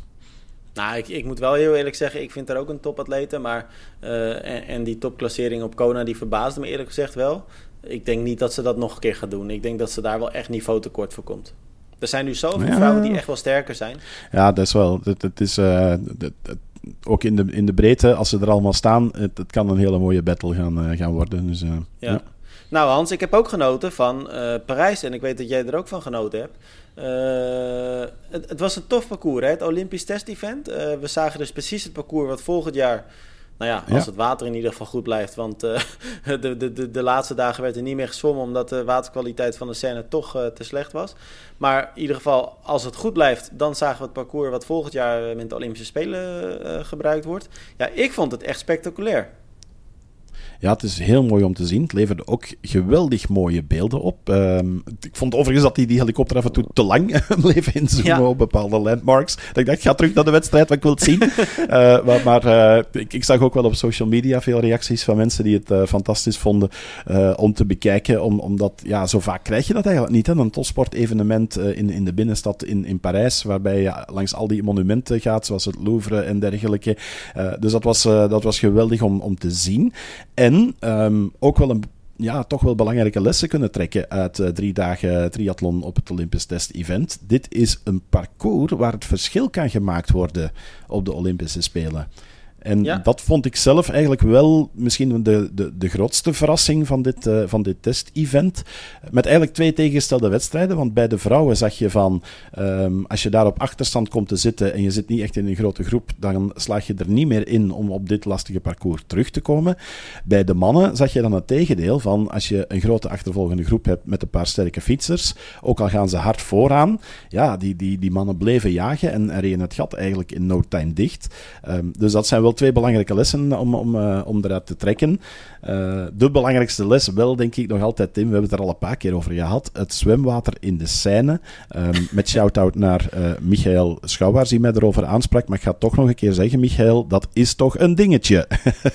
Nou, ik, ik moet wel heel eerlijk zeggen, ik vind haar ook een topatlete. Maar, en, en, die topklassering op Kona, die verbaasde me eerlijk gezegd wel. Ik denk niet dat ze dat nog een keer gaat doen. Ik denk dat ze daar wel echt niveau tekort voor komt. Er zijn nu zoveel ja. vrouwen die echt wel sterker zijn. Ja, dat is wel. Het, het is, uh, het, ook in de, in de breedte, als ze er allemaal staan, het, het kan een hele mooie battle gaan, uh, gaan worden. Dus, ja. ja. Nou Hans, ik heb ook genoten van Parijs en ik weet dat jij er ook van genoten hebt. Het, het, was een tof parcours, hè? het Olympisch test-event. Uh, we zagen dus precies het parcours wat volgend jaar... Nou ja, als het water in ieder geval goed blijft. Want uh, [LAUGHS] de, de, de, de, laatste dagen werd er niet meer gezwommen... omdat de waterkwaliteit van de Seine toch te slecht was. Maar in ieder geval, als het goed blijft... dan zagen we het parcours wat volgend jaar met de Olympische Spelen gebruikt wordt. Ja, ik vond het echt spectaculair. Ja, het is heel mooi om te zien. Het leverde ook geweldig mooie beelden op. Um, ik vond overigens dat die, die helikopter af en toe te lang [LAUGHS] bleef inzoomen ja. op bepaalde landmarks. Dat ik dacht, ga terug naar de wedstrijd, wat ik wil het zien. [LAUGHS] uh, maar, maar uh, ik, ik, zag ook wel op social media veel reacties van mensen die het uh, fantastisch vonden om te bekijken. Om, omdat, ja, zo vaak krijg je dat eigenlijk niet. Hè? Een topsportevenement in, in de binnenstad in, in Parijs, waarbij je langs al die monumenten gaat, zoals het Louvre en dergelijke. dus dat was, dat was geweldig om, om te zien. En um, ook wel een ja, toch wel belangrijke lessen kunnen trekken uit uh, drie dagen triathlon op het Olympisch Test Event. Dit is een parcours waar het verschil kan gemaakt worden op de Olympische Spelen. En dat vond ik zelf eigenlijk wel misschien de, de, de grootste verrassing van dit, uh, van dit test-event. Met eigenlijk twee tegengestelde wedstrijden. Want bij de vrouwen zag je van, um, als je daar op achterstand komt te zitten en je zit niet echt in een grote groep, dan slaag je er niet meer in om op dit lastige parcours terug te komen. Bij de mannen zag je dan het tegendeel van, als je een grote achtervolgende groep hebt met een paar sterke fietsers, ook al gaan ze hard vooraan, ja, die, die, die mannen bleven jagen en, en reden het gat eigenlijk in no time dicht. Um, dus dat zijn wel twee belangrijke lessen om, om, uh, om eruit te trekken. Uh, de belangrijkste les wel, denk ik nog altijd, Tim, we hebben het er al een paar keer over gehad. Het zwemwater in de Seine. Um, met shout-out naar uh, Michael Schouwaars, die mij erover aansprak. Maar ik ga toch nog een keer zeggen, Michael, dat is toch een dingetje.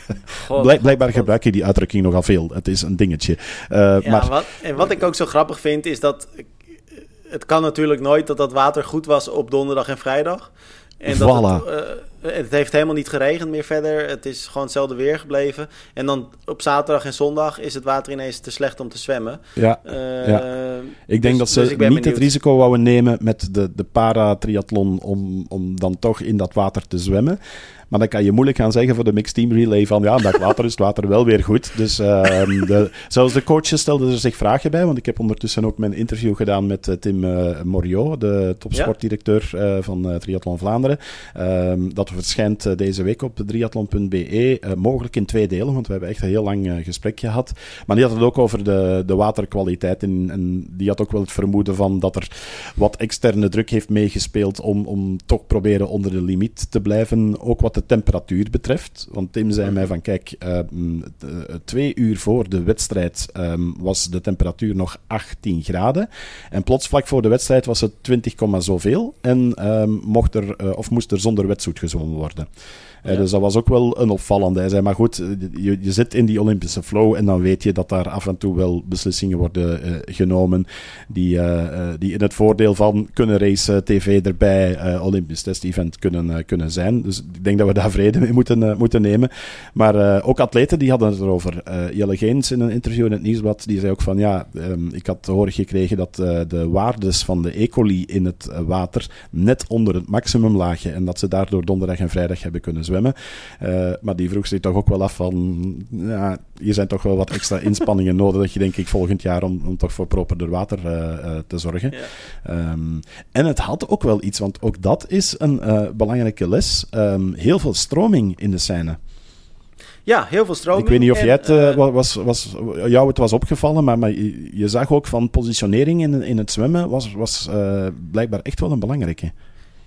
[LAUGHS] Blijk, blijkbaar gebruik je die uitdrukking nogal veel. Het is een dingetje. ja, maar... wat, en wat ik ook zo grappig vind, is dat... Het kan natuurlijk nooit dat dat water goed was op donderdag en vrijdag. En dat voilà. het, uh, het, heeft helemaal niet geregend meer verder. Het is gewoon hetzelfde weer gebleven. En dan op zaterdag en zondag is het water ineens te slecht om te zwemmen. Ja, uh, ja. ik denk dus, dat ze dus niet het risico wouden nemen met de, de para-triathlon om, om dan toch in dat water te zwemmen. Maar dan kan je moeilijk gaan zeggen voor de mixed team relay van ja, dat water is het water wel weer goed. Dus uh, de, zelfs de coaches stelden er zich vragen bij, want ik heb ondertussen ook mijn interview gedaan met uh, Tim uh, Moriot, de topsportdirecteur van Triathlon Vlaanderen. Ehm, dat dat verschijnt deze week op triathlon.be. mogelijk in twee delen, want we hebben echt een heel lang gesprek gehad. Maar die had het ook over de, de waterkwaliteit. En, en, die had ook wel het vermoeden van dat er wat externe druk heeft meegespeeld om, om toch proberen onder de limiet te blijven. Ook wat de temperatuur betreft. Want Tim zei mij van kijk, twee uur voor de wedstrijd ehm, was de temperatuur nog 18 graden. En plots vlak voor de wedstrijd was het 20, zoveel. En ehm, mocht er, eh, of moest er zonder wetsuit gezwommen worden. Eh, dus dat was ook wel een opvallende. Hij zei, maar goed, je, je zit in die Olympische flow en dan weet je dat daar af en toe wel beslissingen worden uh, genomen die, uh, die in het voordeel van kunnen race TV erbij, Olympisch test-event kunnen, kunnen zijn. Dus ik denk dat we daar vrede mee moeten, moeten nemen. Maar ook atleten die hadden het erover. Jelle Geens in een interview in het Nieuwsblad, die zei ook van ja, um, ik had te horen gekregen dat de waardes van de E. coli in het water net onder het maximum lagen en dat ze daardoor donderdag en vrijdag hebben kunnen zwemmen. Uh, maar die vroeg zich toch ook wel af van, ja, hier zijn toch wel wat extra [LAUGHS] inspanningen nodig, dat je denk ik volgend jaar om, om toch voor properder water uh, uh, te zorgen. Ja. Um, en het had ook wel iets, want ook dat is een belangrijke les. Um, heel veel stroming in de scène. Ja, heel veel stroming. Ik weet niet of jij het, uh, was, was, jou het was opgevallen, maar, maar je, je, zag ook van positionering in, in het zwemmen was, was uh, blijkbaar echt wel een belangrijke.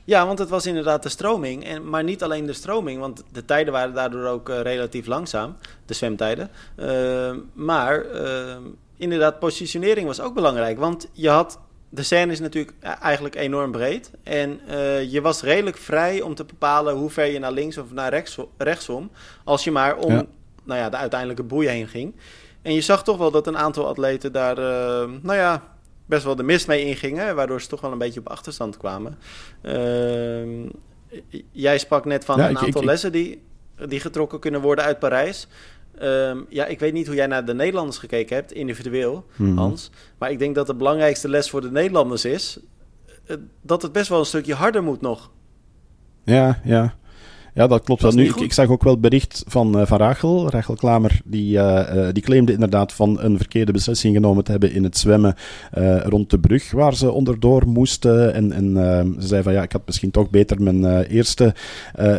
Ja, want het was inderdaad de stroming. En, maar niet alleen de stroming, want de tijden waren daardoor ook uh, relatief langzaam, de zwemtijden. Uh, maar uh, inderdaad, positionering was ook belangrijk. Want je had. De scène is natuurlijk e-, eigenlijk enorm breed. En je was redelijk vrij om te bepalen hoe ver je naar links of naar rechts, rechtsom. Als je maar om ja. Nou ja, de uiteindelijke boei heen ging. En je zag toch wel dat een aantal atleten daar, nou ja, best wel de mist mee ingingen, waardoor ze toch wel een beetje op achterstand kwamen. Uh, jij sprak net van een aantal lessen die, die getrokken kunnen worden uit Parijs. Um, ja, ik weet niet hoe jij naar de Nederlanders gekeken hebt, individueel, mm-hmm. Hans. Maar ik denk dat de belangrijkste les voor de Nederlanders is uh, dat het best wel een stukje harder moet nog. Ja, ja. Ja, dat klopt wel. Nu, ik, ik, zag ook wel het bericht van, uh, van Rachel, Rachel Klamer, die, uh, die claimde inderdaad van een verkeerde beslissing genomen te hebben in het zwemmen uh, rond de brug waar ze onderdoor moesten. En, en ze zei van ja, ik had misschien toch beter mijn eerste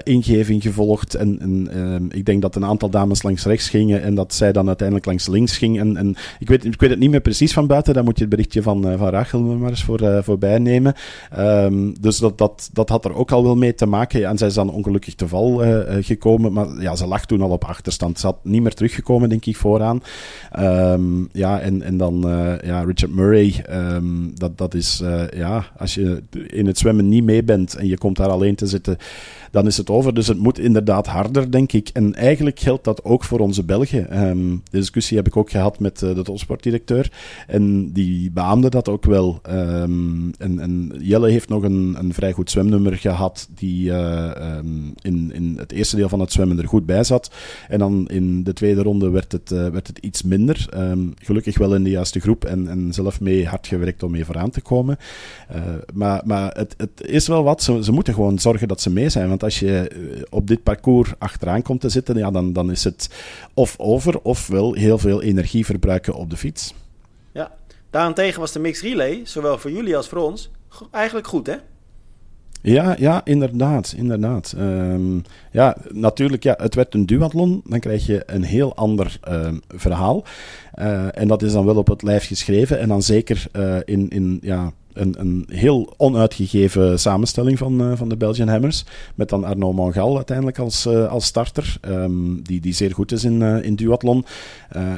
ingeving gevolgd. En, en ehm, ik denk dat een aantal dames langs rechts gingen en dat zij dan uiteindelijk langs links ging. En, en ik, weet, ik weet het niet meer precies van buiten, dan moet je het berichtje van, van Rachel maar eens voor, voorbij nemen. Um, dus dat, dat, dat had er ook al wel mee te maken. En zij is dan ongelukkig te val uh, gekomen. Maar ja, ze lag toen al op achterstand. Ze had niet meer teruggekomen, denk ik, vooraan. Um, ja, en, en dan uh, ja, Richard Murray. Um, dat, dat is, ja, als je in het zwemmen niet mee bent en je komt daar alleen te zitten dan is het over. Dus het moet inderdaad harder, denk ik. En eigenlijk geldt dat ook voor onze Belgen. Um, de discussie heb ik ook gehad met uh, de topsportdirecteur. En die beaamde dat ook wel. Um, en, en, Jelle heeft nog een, een, vrij goed zwemnummer gehad, die uh, um, in, in het eerste deel van het zwemmen er goed bij zat. En dan in de tweede ronde werd het, uh, werd het iets minder. gelukkig wel in de juiste groep en, en zelf mee hard gewerkt om mee vooraan te komen. maar maar het, het is wel wat. Ze, ze moeten gewoon zorgen dat ze mee zijn. Want als je eh, op dit parcours achteraan komt te zitten, ja, dan, dan is het of over of wel heel veel energie verbruiken op de fiets. Ja, daarentegen was de mixed relay, zowel voor jullie als voor ons, eigenlijk goed, hè? Ja, ja, inderdaad. inderdaad. Um, ja, natuurlijk, ja, het werd een duathlon. Dan krijg je een heel ander um, verhaal. Uh, en dat is dan wel op het lijf geschreven. En dan zeker uh, in, in ja, een, een heel onuitgegeven samenstelling van, uh, van de Belgian Hammers. Met dan Arnaud Mongal uiteindelijk als, uh, als starter. Um, die, die zeer goed is in, uh, in duathlon.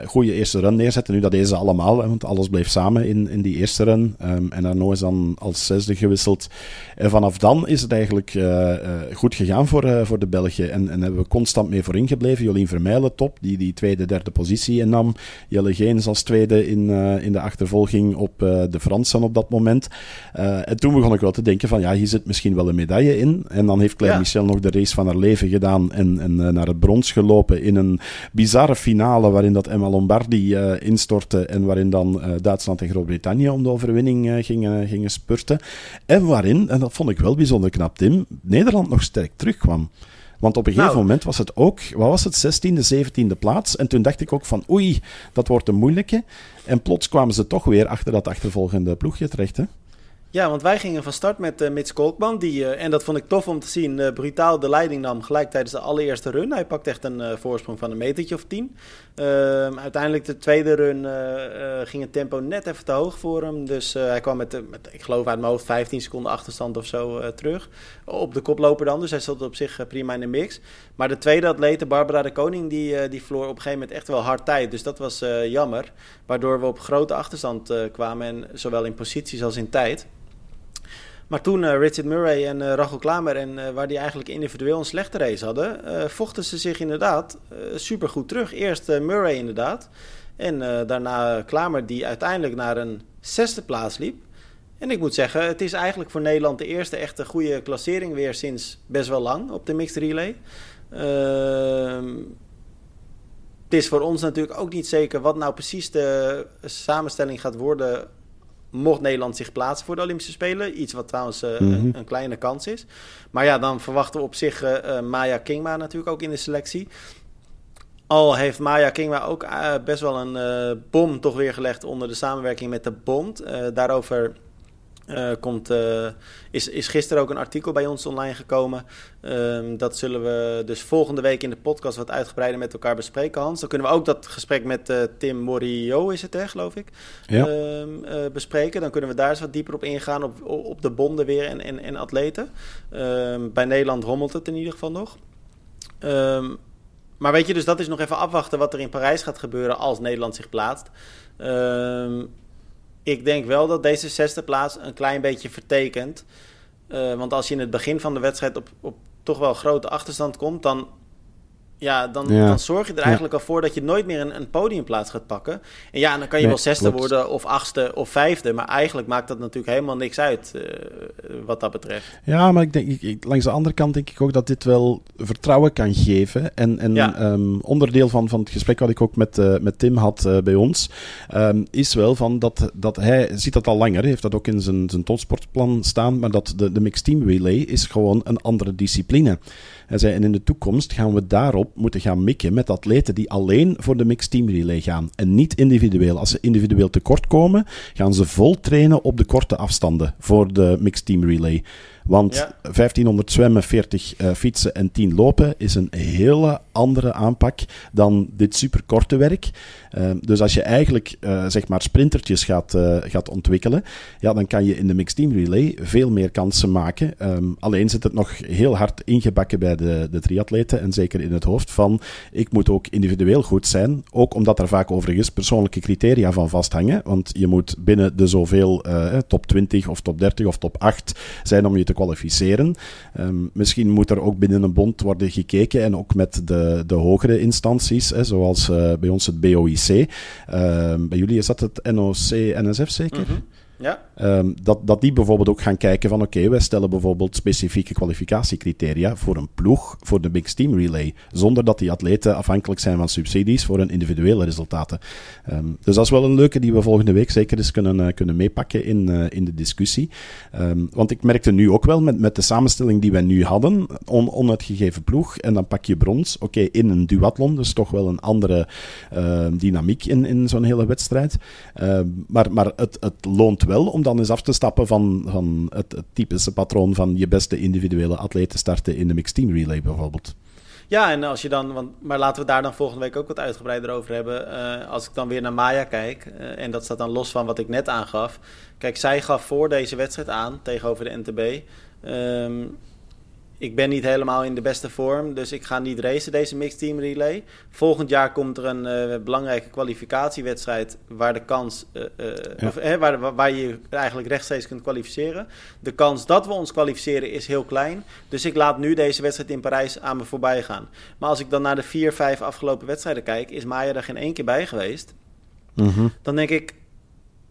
goede eerste run neerzetten. Nu, dat deden ze allemaal, want alles bleef samen in, in die eerste run. Um, en Arnaud is dan als zesde gewisseld. En vanaf dan is het eigenlijk goed gegaan voor, voor de Belgen. En, en hebben we constant mee voorin gebleven. Jolien Vermeijlen top, die die tweede, derde positie innam. Jelle Geens als tweede in, in de achtervolging op de Fransen op dat moment. Uh, en toen begon ik wel te denken van, ja, hier zit misschien wel een medaille in. En dan heeft Claire ja. Michel nog de race van haar leven gedaan en, en uh, naar het brons gelopen in een bizarre finale waarin dat Emma Lombardi uh, instortte en waarin dan Duitsland en Groot-Brittannië om de overwinning gingen, gingen spurten. En waarin, en dat vond ik wel bijzonder knap, Tim, Nederland nog sterk terugkwam. Want op een gegeven nou. moment was het ook, wat was het, 16e, 17e plaats. En toen dacht ik ook van, oei, dat wordt een moeilijke. En plots kwamen ze toch weer achter dat achtervolgende ploegje terecht, hè? Ja, want wij gingen van start met uh, Mits Kolkman. Die, uh, en dat vond ik tof om te zien. Uh, brutaal de leiding nam gelijk tijdens de allereerste run. Hij pakt echt een voorsprong van een metertje of tien. Ehm, uiteindelijk de tweede run ging het tempo net even te hoog voor hem. Dus hij kwam met, met, ik geloof uit mijn hoofd, 15 seconden achterstand of zo terug. Op de koploper dan. Dus hij zat op zich prima in de mix. Maar de tweede atlete, Barbara de Koning, die, die verloor op een gegeven moment echt wel hard tijd. Dus dat was jammer. Waardoor we op grote achterstand kwamen. En zowel in posities als in tijd. Maar toen uh, Richard Murray en uh, Rachel Klamer, en, uh, waar die eigenlijk individueel een slechte race hadden, vochten ze zich inderdaad super goed terug. Eerst Murray inderdaad. En daarna Klamer, die uiteindelijk naar een zesde plaats liep. En ik moet zeggen, het is eigenlijk voor Nederland de eerste echte goede klassering weer sinds best wel lang op de mixed relay. Ehm, het is voor ons natuurlijk ook niet zeker wat nou precies de samenstelling gaat worden mocht Nederland zich plaatsen voor de Olympische Spelen. Iets wat trouwens uh, een, mhm. een, kleine kans is. Maar ja, dan verwachten we op zich uh, Maya Kingma natuurlijk ook in de selectie. Al heeft Maya Kingma ook best wel een bom toch weer gelegd onder de samenwerking met de bond. daarover uh, komt, uh, is, is gisteren ook een artikel bij ons online gekomen. Um, dat zullen we dus volgende week in de podcast wat uitgebreider met elkaar bespreken, Hans. Dan kunnen we ook dat gesprek met uh, Tim Morio, is het hè, geloof ik, ja. um, bespreken. Dan kunnen we daar eens wat dieper op ingaan, op, op de bonden weer en, en, en atleten. Um, bij Nederland rommelt het in ieder geval nog. maar weet je, dus dat is nog even afwachten wat er in Parijs gaat gebeuren als Nederland zich plaatst ik denk wel dat deze zesde plaats een klein beetje vertekent. Uh, want als je in het begin van de wedstrijd op, op toch wel grote achterstand komt, dan ja, dan, dan zorg je er eigenlijk al voor dat je nooit meer een, een podiumplaats gaat pakken. En ja, dan kan je wel zesde worden of achtste of vijfde. Maar eigenlijk maakt dat natuurlijk helemaal niks uit uh, wat dat betreft. Ja, maar ik denk, ik, langs de andere kant denk ik ook dat dit wel vertrouwen kan geven. En, en ja. um, onderdeel van, van het gesprek wat ik ook met, uh, met Tim had uh, bij ons, um, is wel van dat, dat hij ziet dat al langer, heeft dat ook in zijn, zijn topsportplan staan, maar dat de, de mixed team relay is gewoon een andere discipline. Hij zei, en in de toekomst gaan we daarop moeten gaan mikken met atleten die alleen voor de mixed team relay gaan en niet individueel. Als ze individueel tekort komen, gaan ze vol trainen op de korte afstanden voor de mixed team relay. Want 1500 zwemmen, 40 uh, fietsen en 10 lopen is een hele andere aanpak dan dit superkorte werk. Uh, dus als je eigenlijk uh, zeg maar sprintertjes gaat, uh, gaat ontwikkelen, ja, dan kan je in de mixed team relay veel meer kansen maken. Um, alleen zit het nog heel hard ingebakken bij de, de triatleten en zeker in het hoofd van ik moet ook individueel goed zijn. Ook omdat er vaak overigens persoonlijke criteria van vasthangen. Want je moet binnen de zoveel top 20 of top 30 of top 8 zijn om je te kwalificeren. Um, misschien moet er ook binnen een bond worden gekeken en ook met de, de hogere instanties, hè, zoals uh, bij ons het BOIC. Ehm, bij jullie is dat het NOC-NSF zeker? -hmm. Ja. Um, dat, dat die bijvoorbeeld ook gaan kijken van oké, wij stellen bijvoorbeeld specifieke kwalificatiecriteria voor een ploeg, voor de Big Steam Relay, zonder dat die atleten afhankelijk zijn van subsidies voor hun individuele resultaten. Um, dus dat is wel een leuke die we volgende week zeker eens kunnen, uh, kunnen meepakken in, uh, in de discussie. Um, want ik merkte nu ook wel met, met de samenstelling die wij nu hadden, on, onuitgegeven ploeg, en dan pak je brons, oké, in een duathlon, dus toch wel een andere dynamiek in, in zo'n hele wedstrijd. maar maar het, het loont wel om dan eens af te stappen van, van het, typische patroon van je beste individuele atleten starten in de mixed team relay bijvoorbeeld. Ja, en als je dan, want, maar laten we daar dan volgende week ook wat uitgebreider over hebben. Uh, als ik dan weer naar Maya kijk, uh, en dat staat dan los van wat ik net aangaf. Kijk, zij gaf voor deze wedstrijd aan tegenover de NTB. Um, ik ben niet helemaal in de beste vorm, dus ik ga niet racen deze mixed team relay. Volgend jaar komt er een uh, belangrijke kwalificatiewedstrijd waar de kans, uh, uh, ja. of, waar, waar je eigenlijk rechtstreeks kunt kwalificeren. De kans dat we ons kwalificeren is heel klein, dus ik laat nu deze wedstrijd in Parijs aan me voorbij gaan. Maar als ik dan naar de vier, vijf afgelopen wedstrijden kijk, is Maya er geen één keer bij geweest. Mm -hmm. Dan denk ik,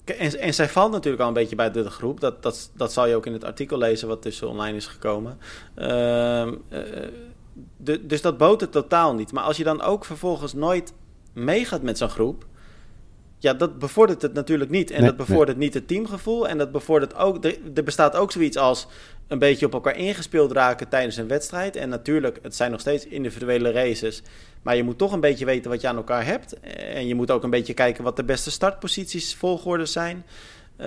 en, zij valt natuurlijk al een beetje bij de groep. Dat, dat, dat zal je ook in het artikel lezen wat tussen online is gekomen. Uh, de, dus dat boot het totaal niet. Maar als je dan ook vervolgens nooit meegaat met zo'n groep... Ja, dat bevordert het natuurlijk niet. En nee, dat bevordert nee. niet het teamgevoel. En dat bevordert ook... Er, er bestaat ook zoiets als een beetje op elkaar ingespeeld raken tijdens een wedstrijd. En natuurlijk, het zijn nog steeds individuele races. Maar je moet toch een beetje weten wat je aan elkaar hebt. En je moet ook een beetje kijken wat de beste startposities, volgorde zijn. Uh,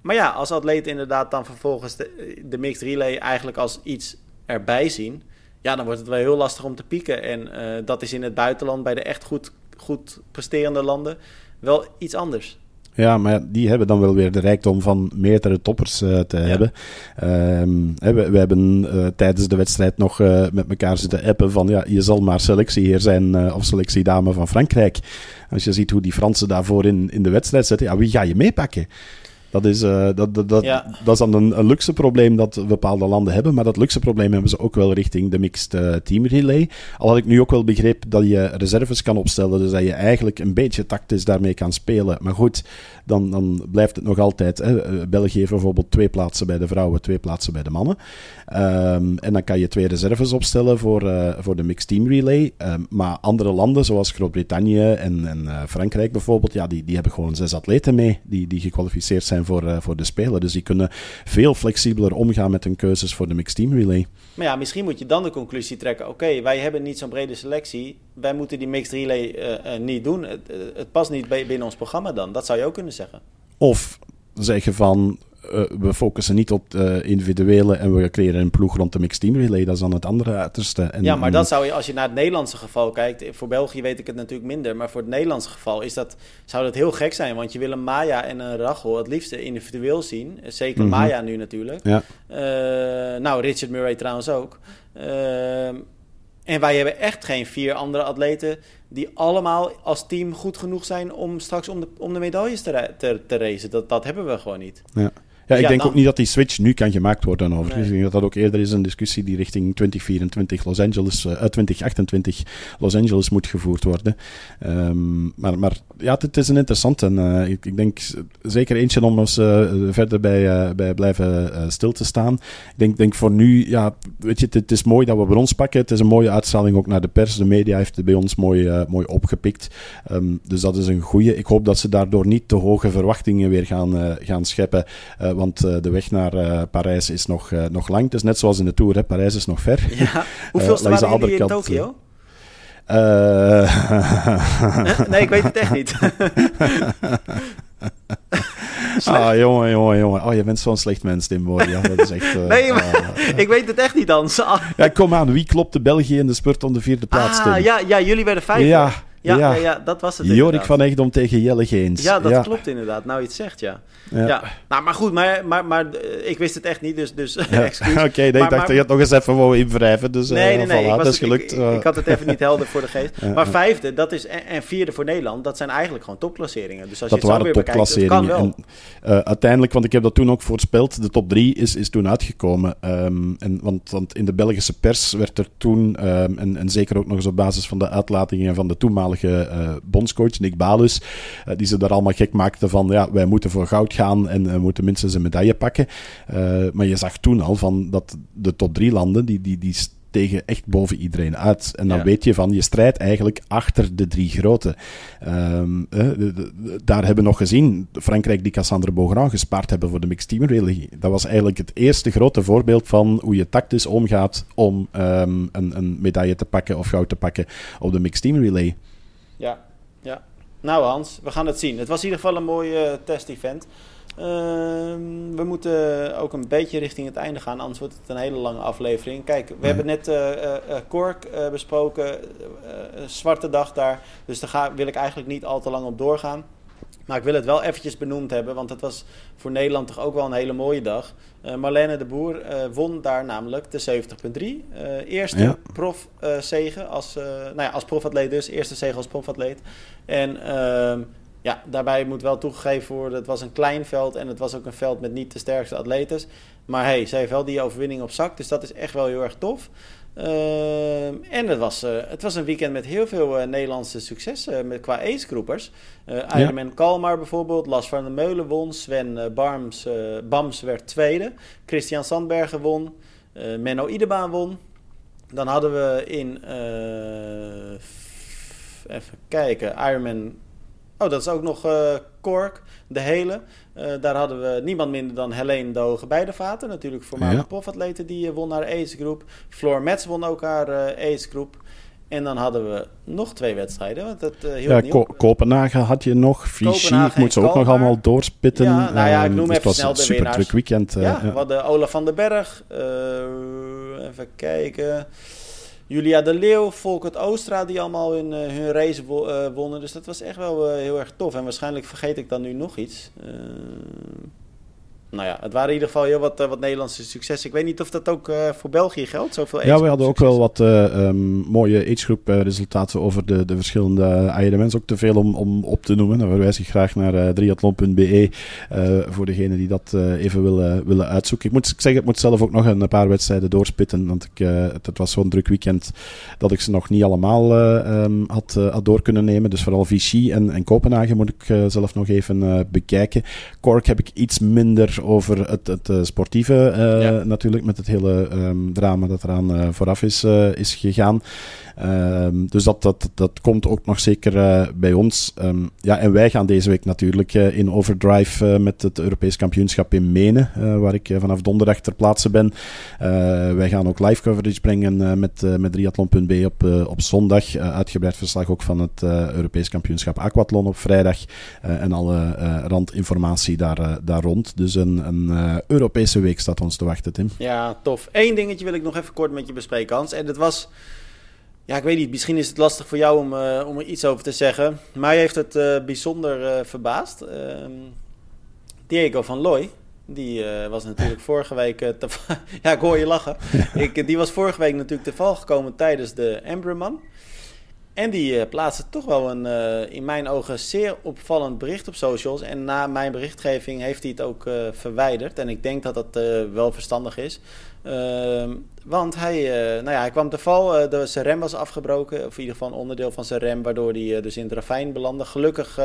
maar ja, als atleten inderdaad dan vervolgens de, de mixed relay eigenlijk als iets erbij zien, ja, dan wordt het wel heel lastig om te pieken. En uh, dat is in het buitenland bij de echt goed, goed presterende landen wel iets anders. Ja, maar die hebben dan wel weer de rijkdom van meerdere toppers uh, te ja. hebben. Um, we, we, hebben uh, tijdens de wedstrijd nog uh, met elkaar zitten appen van ja, je zal maar selectieheer zijn of selectiedame van Frankrijk. Als je ziet hoe die Fransen daarvoor in, in de wedstrijd zitten, ja, wie ga je meepakken? Dat is, uh, dat, dat, dat, ja. dat is dan een, een, luxe probleem dat bepaalde landen hebben. Maar dat luxe probleem hebben ze ook wel richting de mixed uh, team relay. Al had ik nu ook wel begrepen dat je reserves kan opstellen. Dus dat je eigenlijk een beetje tactisch daarmee kan spelen. Maar goed, dan, dan blijft het nog altijd. Hè. Eh, België heeft bijvoorbeeld twee plaatsen bij de vrouwen, twee plaatsen bij de mannen. Um, en dan kan je twee reserves opstellen voor, uh, voor de mixed team relay. Um, maar andere landen, zoals Groot-Brittannië en, en Frankrijk bijvoorbeeld, ja, die, die hebben gewoon zes atleten mee die, die gekwalificeerd zijn voor, uh, voor de Spelen. Dus die kunnen veel flexibeler omgaan met hun keuzes voor de mixed team relay. Maar ja, misschien moet je dan de conclusie trekken: oké, okay, wij hebben niet zo'n brede selectie. Wij moeten die mixed relay niet doen. Het, het past niet binnen ons programma dan. Dat zou je ook kunnen zeggen. Of zeggen van uh, we focussen niet op de individuele en we creëren een ploeg rond de mixed team relay. Dat is dan het andere uiterste. En, ja, maar dat zou je, als je naar het Nederlandse geval kijkt, voor België weet ik het natuurlijk minder, maar voor het Nederlandse geval is dat, zou dat heel gek zijn, want je wil een Maya en een Rachel het liefst individueel zien. Zeker mm -hmm. Maya nu natuurlijk. Ja. Uh, nou, Richard Murray trouwens ook. Uh, en wij hebben echt geen vier andere atleten die allemaal als team goed genoeg zijn om straks om de, om de medailles te, te, te racen. Dat, dat hebben we gewoon niet. Ja. Ja, ik ja, denk dan... ook niet dat die switch nu kan gemaakt worden. Over. Nee. Ik denk dat dat ook eerder is een discussie die richting 2024 Los Angeles, uh, 2028 Los Angeles moet gevoerd worden. Um, maar, maar ja, het, is een interessant en uh, ik, ik, denk zeker eentje om ons uh, verder bij, bij blijven stil te staan. Ik denk, denk voor nu, ja, weet je, het, het, is mooi dat we brons pakken. Het is een mooie uitstraling ook naar de pers. De media heeft het bij ons mooi, mooi opgepikt. Um, dus dat is een goede. Ik hoop dat ze daardoor niet te hoge verwachtingen weer gaan, gaan scheppen want uh, de weg naar uh, Parijs is nog, uh, nog lang. Het is net zoals in de Tour, hè. Parijs is nog ver. [LAUGHS] Ja. Hoeveelste uh, waren jullie in Tokio? [LAUGHS] nee, ik weet het echt niet. [LAUGHS] ah, jongen, jongen, jongen. Oh, je bent zo'n slecht mens, Tim. Ja, dat is echt... nee, maar, ik weet het echt niet dan. ja, kom aan. Wie klopte België in de spurt om de vierde plaats, ah, Tim? Ja, ja, jullie werden vijfde. Ja, ja, ja. ja, dat was het Jorik inderdaad. van Egdom tegen Jelle Geens. Ja, dat klopt inderdaad. Nou, het zegt, ja. Ja. Nou, maar goed, maar, maar, maar ik wist het echt niet, dus, dus [LAUGHS] excuus. Oké, okay, nee, ik dacht dat je het nog eens even wou invrijven. Dus, nee, nee, nee. Voilà, ik, was, dat is gelukt. Ik, ik, ik, had het even niet helder voor de geest. Maar vijfde, dat is, en, en, vierde voor Nederland, dat zijn eigenlijk gewoon topklasseringen. Dus als dat je het waren topklasseringen. bekijkt, en, uh, uiteindelijk, want ik heb dat toen ook voorspeld, de top drie is, is toen uitgekomen. Um, en, want, want in de Belgische pers werd er toen, um, en, en zeker ook nog eens op basis van de uitlatingen van de toenmalige uh, bondscoach Nick Balus, uh, die ze daar allemaal gek maakte van, ja, wij moeten voor goud gaan en we moeten minstens een medaille pakken. Uh, maar je zag toen al van dat de top drie landen, die, die, die tegen echt boven iedereen uit. En dan ja. weet je van, je strijdt eigenlijk achter de drie grote. Um, uh, de, de, daar hebben we nog gezien, Frankrijk die Cassandre Beaugrand gespaard hebben voor de mixed team relay. Dat was eigenlijk het eerste grote voorbeeld van hoe je tactisch omgaat om um, een, een medaille te pakken of goud te pakken op de mixed team relay. Ja, ja. Nou Hans, we gaan het zien. Het was in ieder geval een mooi uh, test-event. Uh, we moeten ook een beetje richting het einde gaan, anders wordt het een hele lange aflevering. Kijk, we hebben net uh, Kork besproken, zwarte dag daar. Dus daar ga, wil ik eigenlijk niet al te lang op doorgaan. Maar ik wil het wel eventjes benoemd hebben, want het was voor Nederland toch ook wel een hele mooie dag. Marlene de Boer won daar namelijk de 70.3. eerste ja. als, nou ja, als profatleet dus, eerste zege als profatleet. En ehm, ja, daarbij moet wel toegegeven worden, het was een klein veld en het was ook een veld met niet de sterkste atletes. Maar hey, ze heeft wel die overwinning op zak, dus dat is echt wel heel erg tof. Uh, en het was, uh, het was een weekend met heel veel uh, Nederlandse successen met, qua acegroepers. Ironman ja. Kalmar bijvoorbeeld, Las van der Meulen won, Sven Barms, Bams werd tweede, Christian Sandbergen won, Menno Idebaan won. Dan hadden we in, even kijken, Ironman Oh, dat is ook nog uh, Kork, de hele. Uh, daar hadden we niemand minder dan Helene de Hoge Bijdevaten. Natuurlijk voormalig ja. profatleten die uh, won haar ace groep. Floor Metz won ook haar ace groep. En dan hadden we nog twee wedstrijden. Want dat, uh, ja, Ko Kopenhagen had je nog. Vichy, ik moet ze ook nog allemaal doorspitten. Ja, nou ja, ik noem even snel de super weekend. Uh, ja, we hadden Olaf van den Berg. even kijken. Julia de Leeuw, Volkert Oostra, die allemaal hun, hun race wonnen. Dus dat was echt wel heel erg tof. En waarschijnlijk vergeet ik dan nu nog iets nou ja, het waren in ieder geval heel wat, uh, wat Nederlandse successen. Ik weet niet of dat ook uh, voor België geldt. Zoveel ja, we hadden ook wel wat uh, um, mooie agegroep resultaten over de, de verschillende evenements. Ook te veel om, om op te noemen. Dan verwijs ik graag naar triathlon.be voor degenen die dat even willen, willen uitzoeken. Ik moet zeggen, ik moet zelf ook nog een paar wedstrijden doorspitten. Want ik, het, het, was zo'n druk weekend dat ik ze nog niet allemaal um, had, had door kunnen nemen. Dus vooral Vichy en, en Kopenhagen moet ik zelf nog even bekijken. Cork heb ik iets minder over het, het uh, sportieve uh, natuurlijk, met het hele um, drama dat eraan uh, vooraf is, is gegaan. Um, dus dat, dat, dat komt ook nog zeker uh, bij ons. Um, ja, en wij gaan deze week natuurlijk uh, in overdrive uh, met het Europees kampioenschap in Menen, waar ik vanaf donderdag ter plaatse ben. wij gaan ook live coverage brengen met, met triathlon.be op, op zondag. uitgebreid verslag ook van het Europees kampioenschap aquathlon op vrijdag. en alle randinformatie daar, daar rond. Dus een, een Europese week staat ons te wachten, Tim. Ja, tof. Eén dingetje wil ik nog even kort met je bespreken, Hans. En dat was ja, ik weet niet. Misschien is het lastig voor jou om, uh, om er iets over te zeggen. Mij heeft het uh, bijzonder uh, verbaasd. Ehm, Diego van Looy. Die was natuurlijk vorige week. Te, [LAUGHS] ja, ik hoor je lachen. [LAUGHS] ik, die was vorige week natuurlijk te val gekomen tijdens de Embrerman. En die plaatste toch wel een, in mijn ogen, zeer opvallend bericht op socials. En na mijn berichtgeving heeft hij het ook verwijderd. En ik denk dat dat wel verstandig is. Ehm, want hij, uh, nou ja, hij kwam te val, uh, de, zijn rem was afgebroken, of in ieder geval een onderdeel van zijn rem, waardoor hij uh, dus in het ravijn belandde. Gelukkig,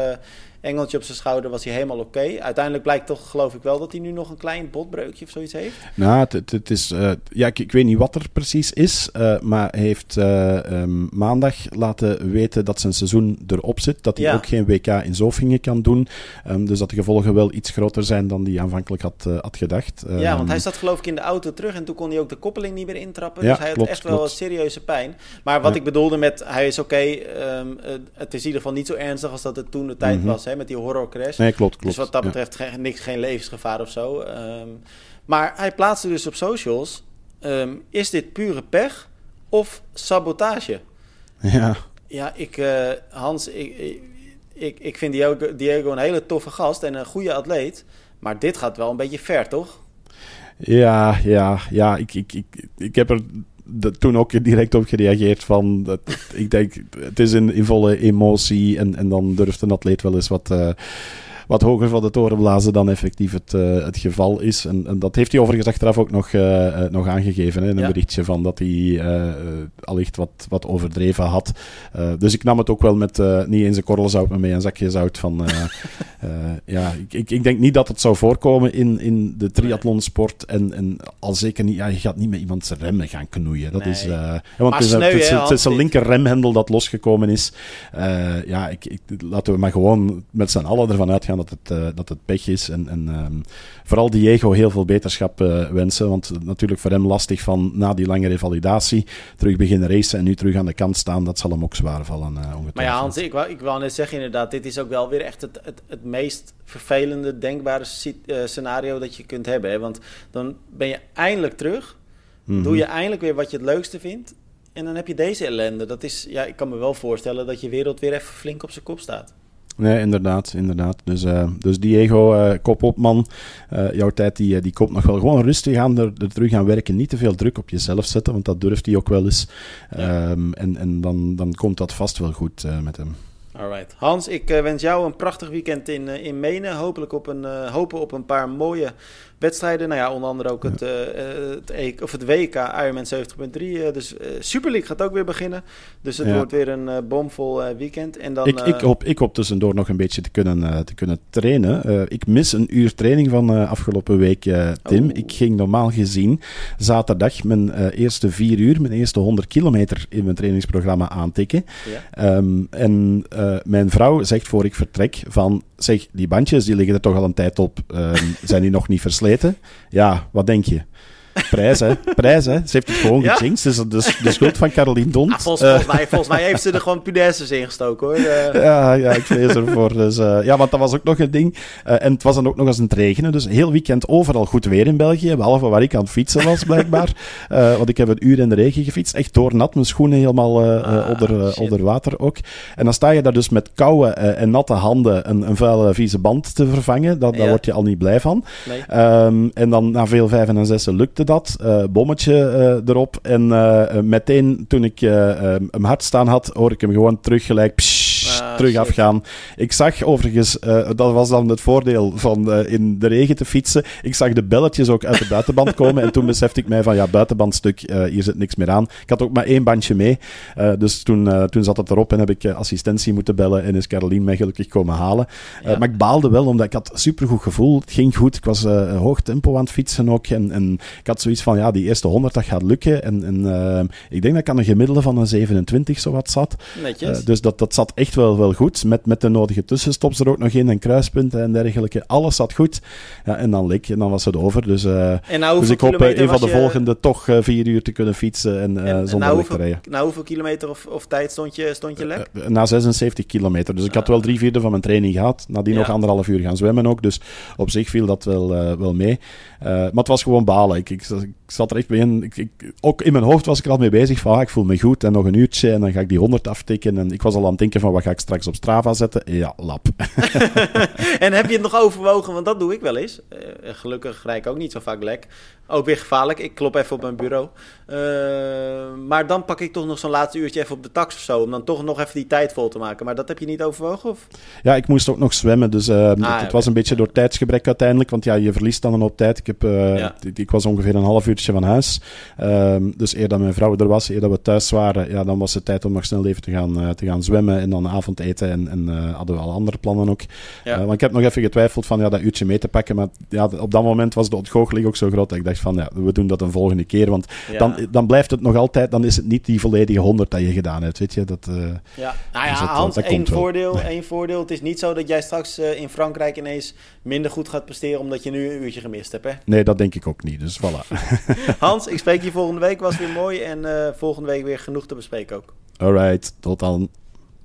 engeltje op zijn schouder, was hij helemaal oké. Okay. Uiteindelijk blijkt toch, geloof ik wel, dat hij nu nog een klein botbreukje of zoiets heeft. Nou, het, is, ja, ik, ik, weet niet wat er precies is, maar hij heeft um, maandag laten weten dat zijn seizoen erop zit, dat hij ja. ook geen WK in Zofingen kan doen. Um, dus dat de gevolgen wel iets groter zijn dan hij aanvankelijk had, had gedacht. ja, want hij zat geloof ik in de auto terug en toen kon hij ook de koppeling niet meer intrappen. Ja, dus hij klopt, had echt klopt. wel serieuze pijn. Maar wat ja. ik bedoelde met hij is oké, okay, um, uh, het is in ieder geval niet zo ernstig als dat het toen de tijd mm -hmm. was, hè, met die horror crash. Nee, klopt, klopt. Dus wat dat betreft geen, niks, geen levensgevaar of zo. Um, maar hij plaatste dus op socials, um, is dit pure pech of sabotage? Ja. Ja, ik, uh, Hans, ik, ik, ik vind Diego, Diego een hele toffe gast en een goede atleet. Maar dit gaat wel een beetje ver, toch? Ja, ja, ja. Ik, ik, ik, ik heb er toen ook direct op gereageerd van... Dat, ik denk, het is in, in volle emotie en, en dan durft een atleet wel eens wat... Uh, wat hoger van de toren blazen dan effectief het, uh, het geval is. En, en, dat heeft hij overigens achteraf ook nog, uh, nog aangegeven hè, in een ja. berichtje van dat hij uh, allicht wat, wat overdreven had. dus ik nam het ook wel met niet eens een korrelzout, maar met een zakje zout van... [LAUGHS] ja, ik, ik, ik, denk niet dat het zou voorkomen in, in de triathlonsport. En, en al zeker niet, ja, je gaat niet met iemand zijn remmen gaan knoeien. Dat nee. is, want het is, sneu, het, is, het is een linker remhendel dat losgekomen is. ja, ik, ik, laten we maar gewoon met z'n allen ervan uitgaan dat het, uh, dat het pech is. En, en um, vooral Diego heel veel beterschap uh, wensen. Want natuurlijk voor hem lastig van na die lange revalidatie terug beginnen racen en nu terug aan de kant staan. Dat zal hem ook zwaar vallen. Uh, maar ja, Hans, ik wou, ik wou net zeggen inderdaad, dit is ook wel weer echt het, het, het meest vervelende, denkbare scenario dat je kunt hebben. Hè? Want dan ben je eindelijk terug. Mm -hmm. Doe je eindelijk weer wat je het leukste vindt. En dan heb je deze ellende. Dat is, ja, ik kan me wel voorstellen dat je wereld weer even flink op zijn kop staat. Nee, inderdaad, inderdaad. Dus, uh, dus Diego, uh, kop op man. Uh, jouw tijd die, die komt nog wel gewoon rustig aan er, er, terug aan werken. Niet te veel druk op jezelf zetten, want dat durft hij ook wel eens. Ja. Um, en en dan, dan komt dat vast wel goed met hem. Alright. Hans, ik wens jou een prachtig weekend in, in Menen. Hopelijk op een, hopen op een paar mooie wedstrijden. Nou ja, onder andere ook het, uh, het, e of het WK Ironman 70.3. Uh, dus Super League gaat ook weer beginnen. Dus het wordt weer een bomvol weekend. En dan, ik, ik, hoop, ik hoop tussendoor nog een beetje te kunnen, te kunnen trainen. ik mis een uur training van afgelopen week, Tim. Oh. Ik ging normaal gezien zaterdag mijn eerste vier uur, mijn eerste 100 kilometer in mijn trainingsprogramma aantikken. Ja. Um, en mijn vrouw zegt voor ik vertrek van, zeg, die bandjes die liggen er toch al een tijd op. Um, zijn die nog niet [LAUGHS] Ja, wat denk je? Prijs, hè? Prijs, hè? Ze heeft het gewoon ja? gejinxed. Dus de, de schuld van Caroline Dont. Ah, volgens, volgens, mij, volgens, mij, heeft ze er gewoon pudesses in gestoken, hoor. Ja, ja, ik vrees ervoor. Dus, ja, want dat was ook nog een ding. en het was dan ook nog eens een het regenen. Dus heel weekend overal goed weer in België. Behalve waar ik aan het fietsen was, blijkbaar. want ik heb een uur in de regen gefietst. Echt doornat. Mijn schoenen helemaal ah, onder, onder water ook. En dan sta je daar dus met koude en natte handen een, een vuile vieze band te vervangen. Dat, Daar word je al niet blij van. Ehm, en dan na veel vijven en zessen lukte dat. Uh, bommetje uh, erop. En uh, meteen toen ik hem hard staan had, hoor ik hem gewoon terug gelijk ah, terug afgaan. Ik zag overigens, dat was dan het voordeel van in de regen te fietsen. Ik zag de belletjes ook uit de buitenband [LAUGHS] komen. en toen besefte ik mij van ja, buitenbandstuk, hier zit niks meer aan. Ik had ook maar één bandje mee. dus toen, toen zat het erop en heb ik assistentie moeten bellen. En is Caroline mij gelukkig komen halen. maar ik baalde wel, omdat ik had supergoed gevoel. Het ging goed. Ik was hoog tempo aan het fietsen ook. En, en ik had zoiets van, ja, die eerste 100, dat gaat lukken. En, en ik denk dat ik aan een gemiddelde van een 27 zo wat zat. Netjes. Dus dat, dat zat echt wel, wel goed. Met, met de nodige tussenstops er ook nog in en kruispunten en dergelijke. Alles zat goed. Ja, en dan leek en dan was het over. Dus, nou, dus ik hoop een van de volgende toch vier uur te kunnen fietsen en, en zonder nou te rijden. Na hoeveel kilometer of, of tijd stond je, stond je lek? na 76 kilometer. Dus ik had wel drie vierde van mijn training gehad. Nadien ja. nog anderhalf uur gaan zwemmen ook. Dus op zich viel dat wel, wel mee. Maar het was gewoon balen. Ik, ik, ik zat er echt bij in. Ik, ik, ook in mijn hoofd was ik er al mee bezig van, ah, ik voel me goed en nog een uurtje en dan ga ik die 100 aftikken. En ik was al aan het denken van, wat ga ik straks op Strava zetten? Ja, lap. [LAUGHS] en heb je het nog overwogen? Want dat doe ik wel eens. Uh, gelukkig rijd ik ook niet zo vaak lek. Ook weer gevaarlijk. Ik klop even op mijn bureau. Uh, maar dan pak ik toch nog zo'n laatste uurtje even op de tax of zo. Om dan toch nog even die tijd vol te maken. Maar dat heb je niet overwogen? Of? Ja, ik moest ook nog zwemmen. Dus uh, ah, het, was een beetje door tijdsgebrek uiteindelijk. Want ja, je verliest dan een hoop tijd. Ik, heb, uh, ja. ik was ongeveer een half uurtje van huis. Ehm, dus eer dat mijn vrouw er was, eer dat we thuis waren. Ja, dan was het tijd om nog snel even te gaan, te gaan zwemmen. En dan avondeten. En, en hadden we al andere plannen ook. Ja. want ik heb nog even getwijfeld van ja, dat uurtje mee te pakken. Maar ja, op dat moment was de ontgoocheling ook zo groot. Dat ik dacht van ja, we doen dat een volgende keer. Want dan, dan blijft het nog altijd, dan is het niet die volledige 100 dat je gedaan hebt. Weet je, dat, uh, ja, nou ja, dus Hans, één voordeel, één voordeel. Het is niet zo dat jij straks in Frankrijk ineens minder goed gaat presteren omdat je nu een uurtje gemist hebt. Hè? Nee, dat denk ik ook niet. Dus voilà. [LAUGHS] Hans, ik spreek je volgende week. Was weer mooi. En volgende week weer genoeg te bespreken ook. Alright, tot dan.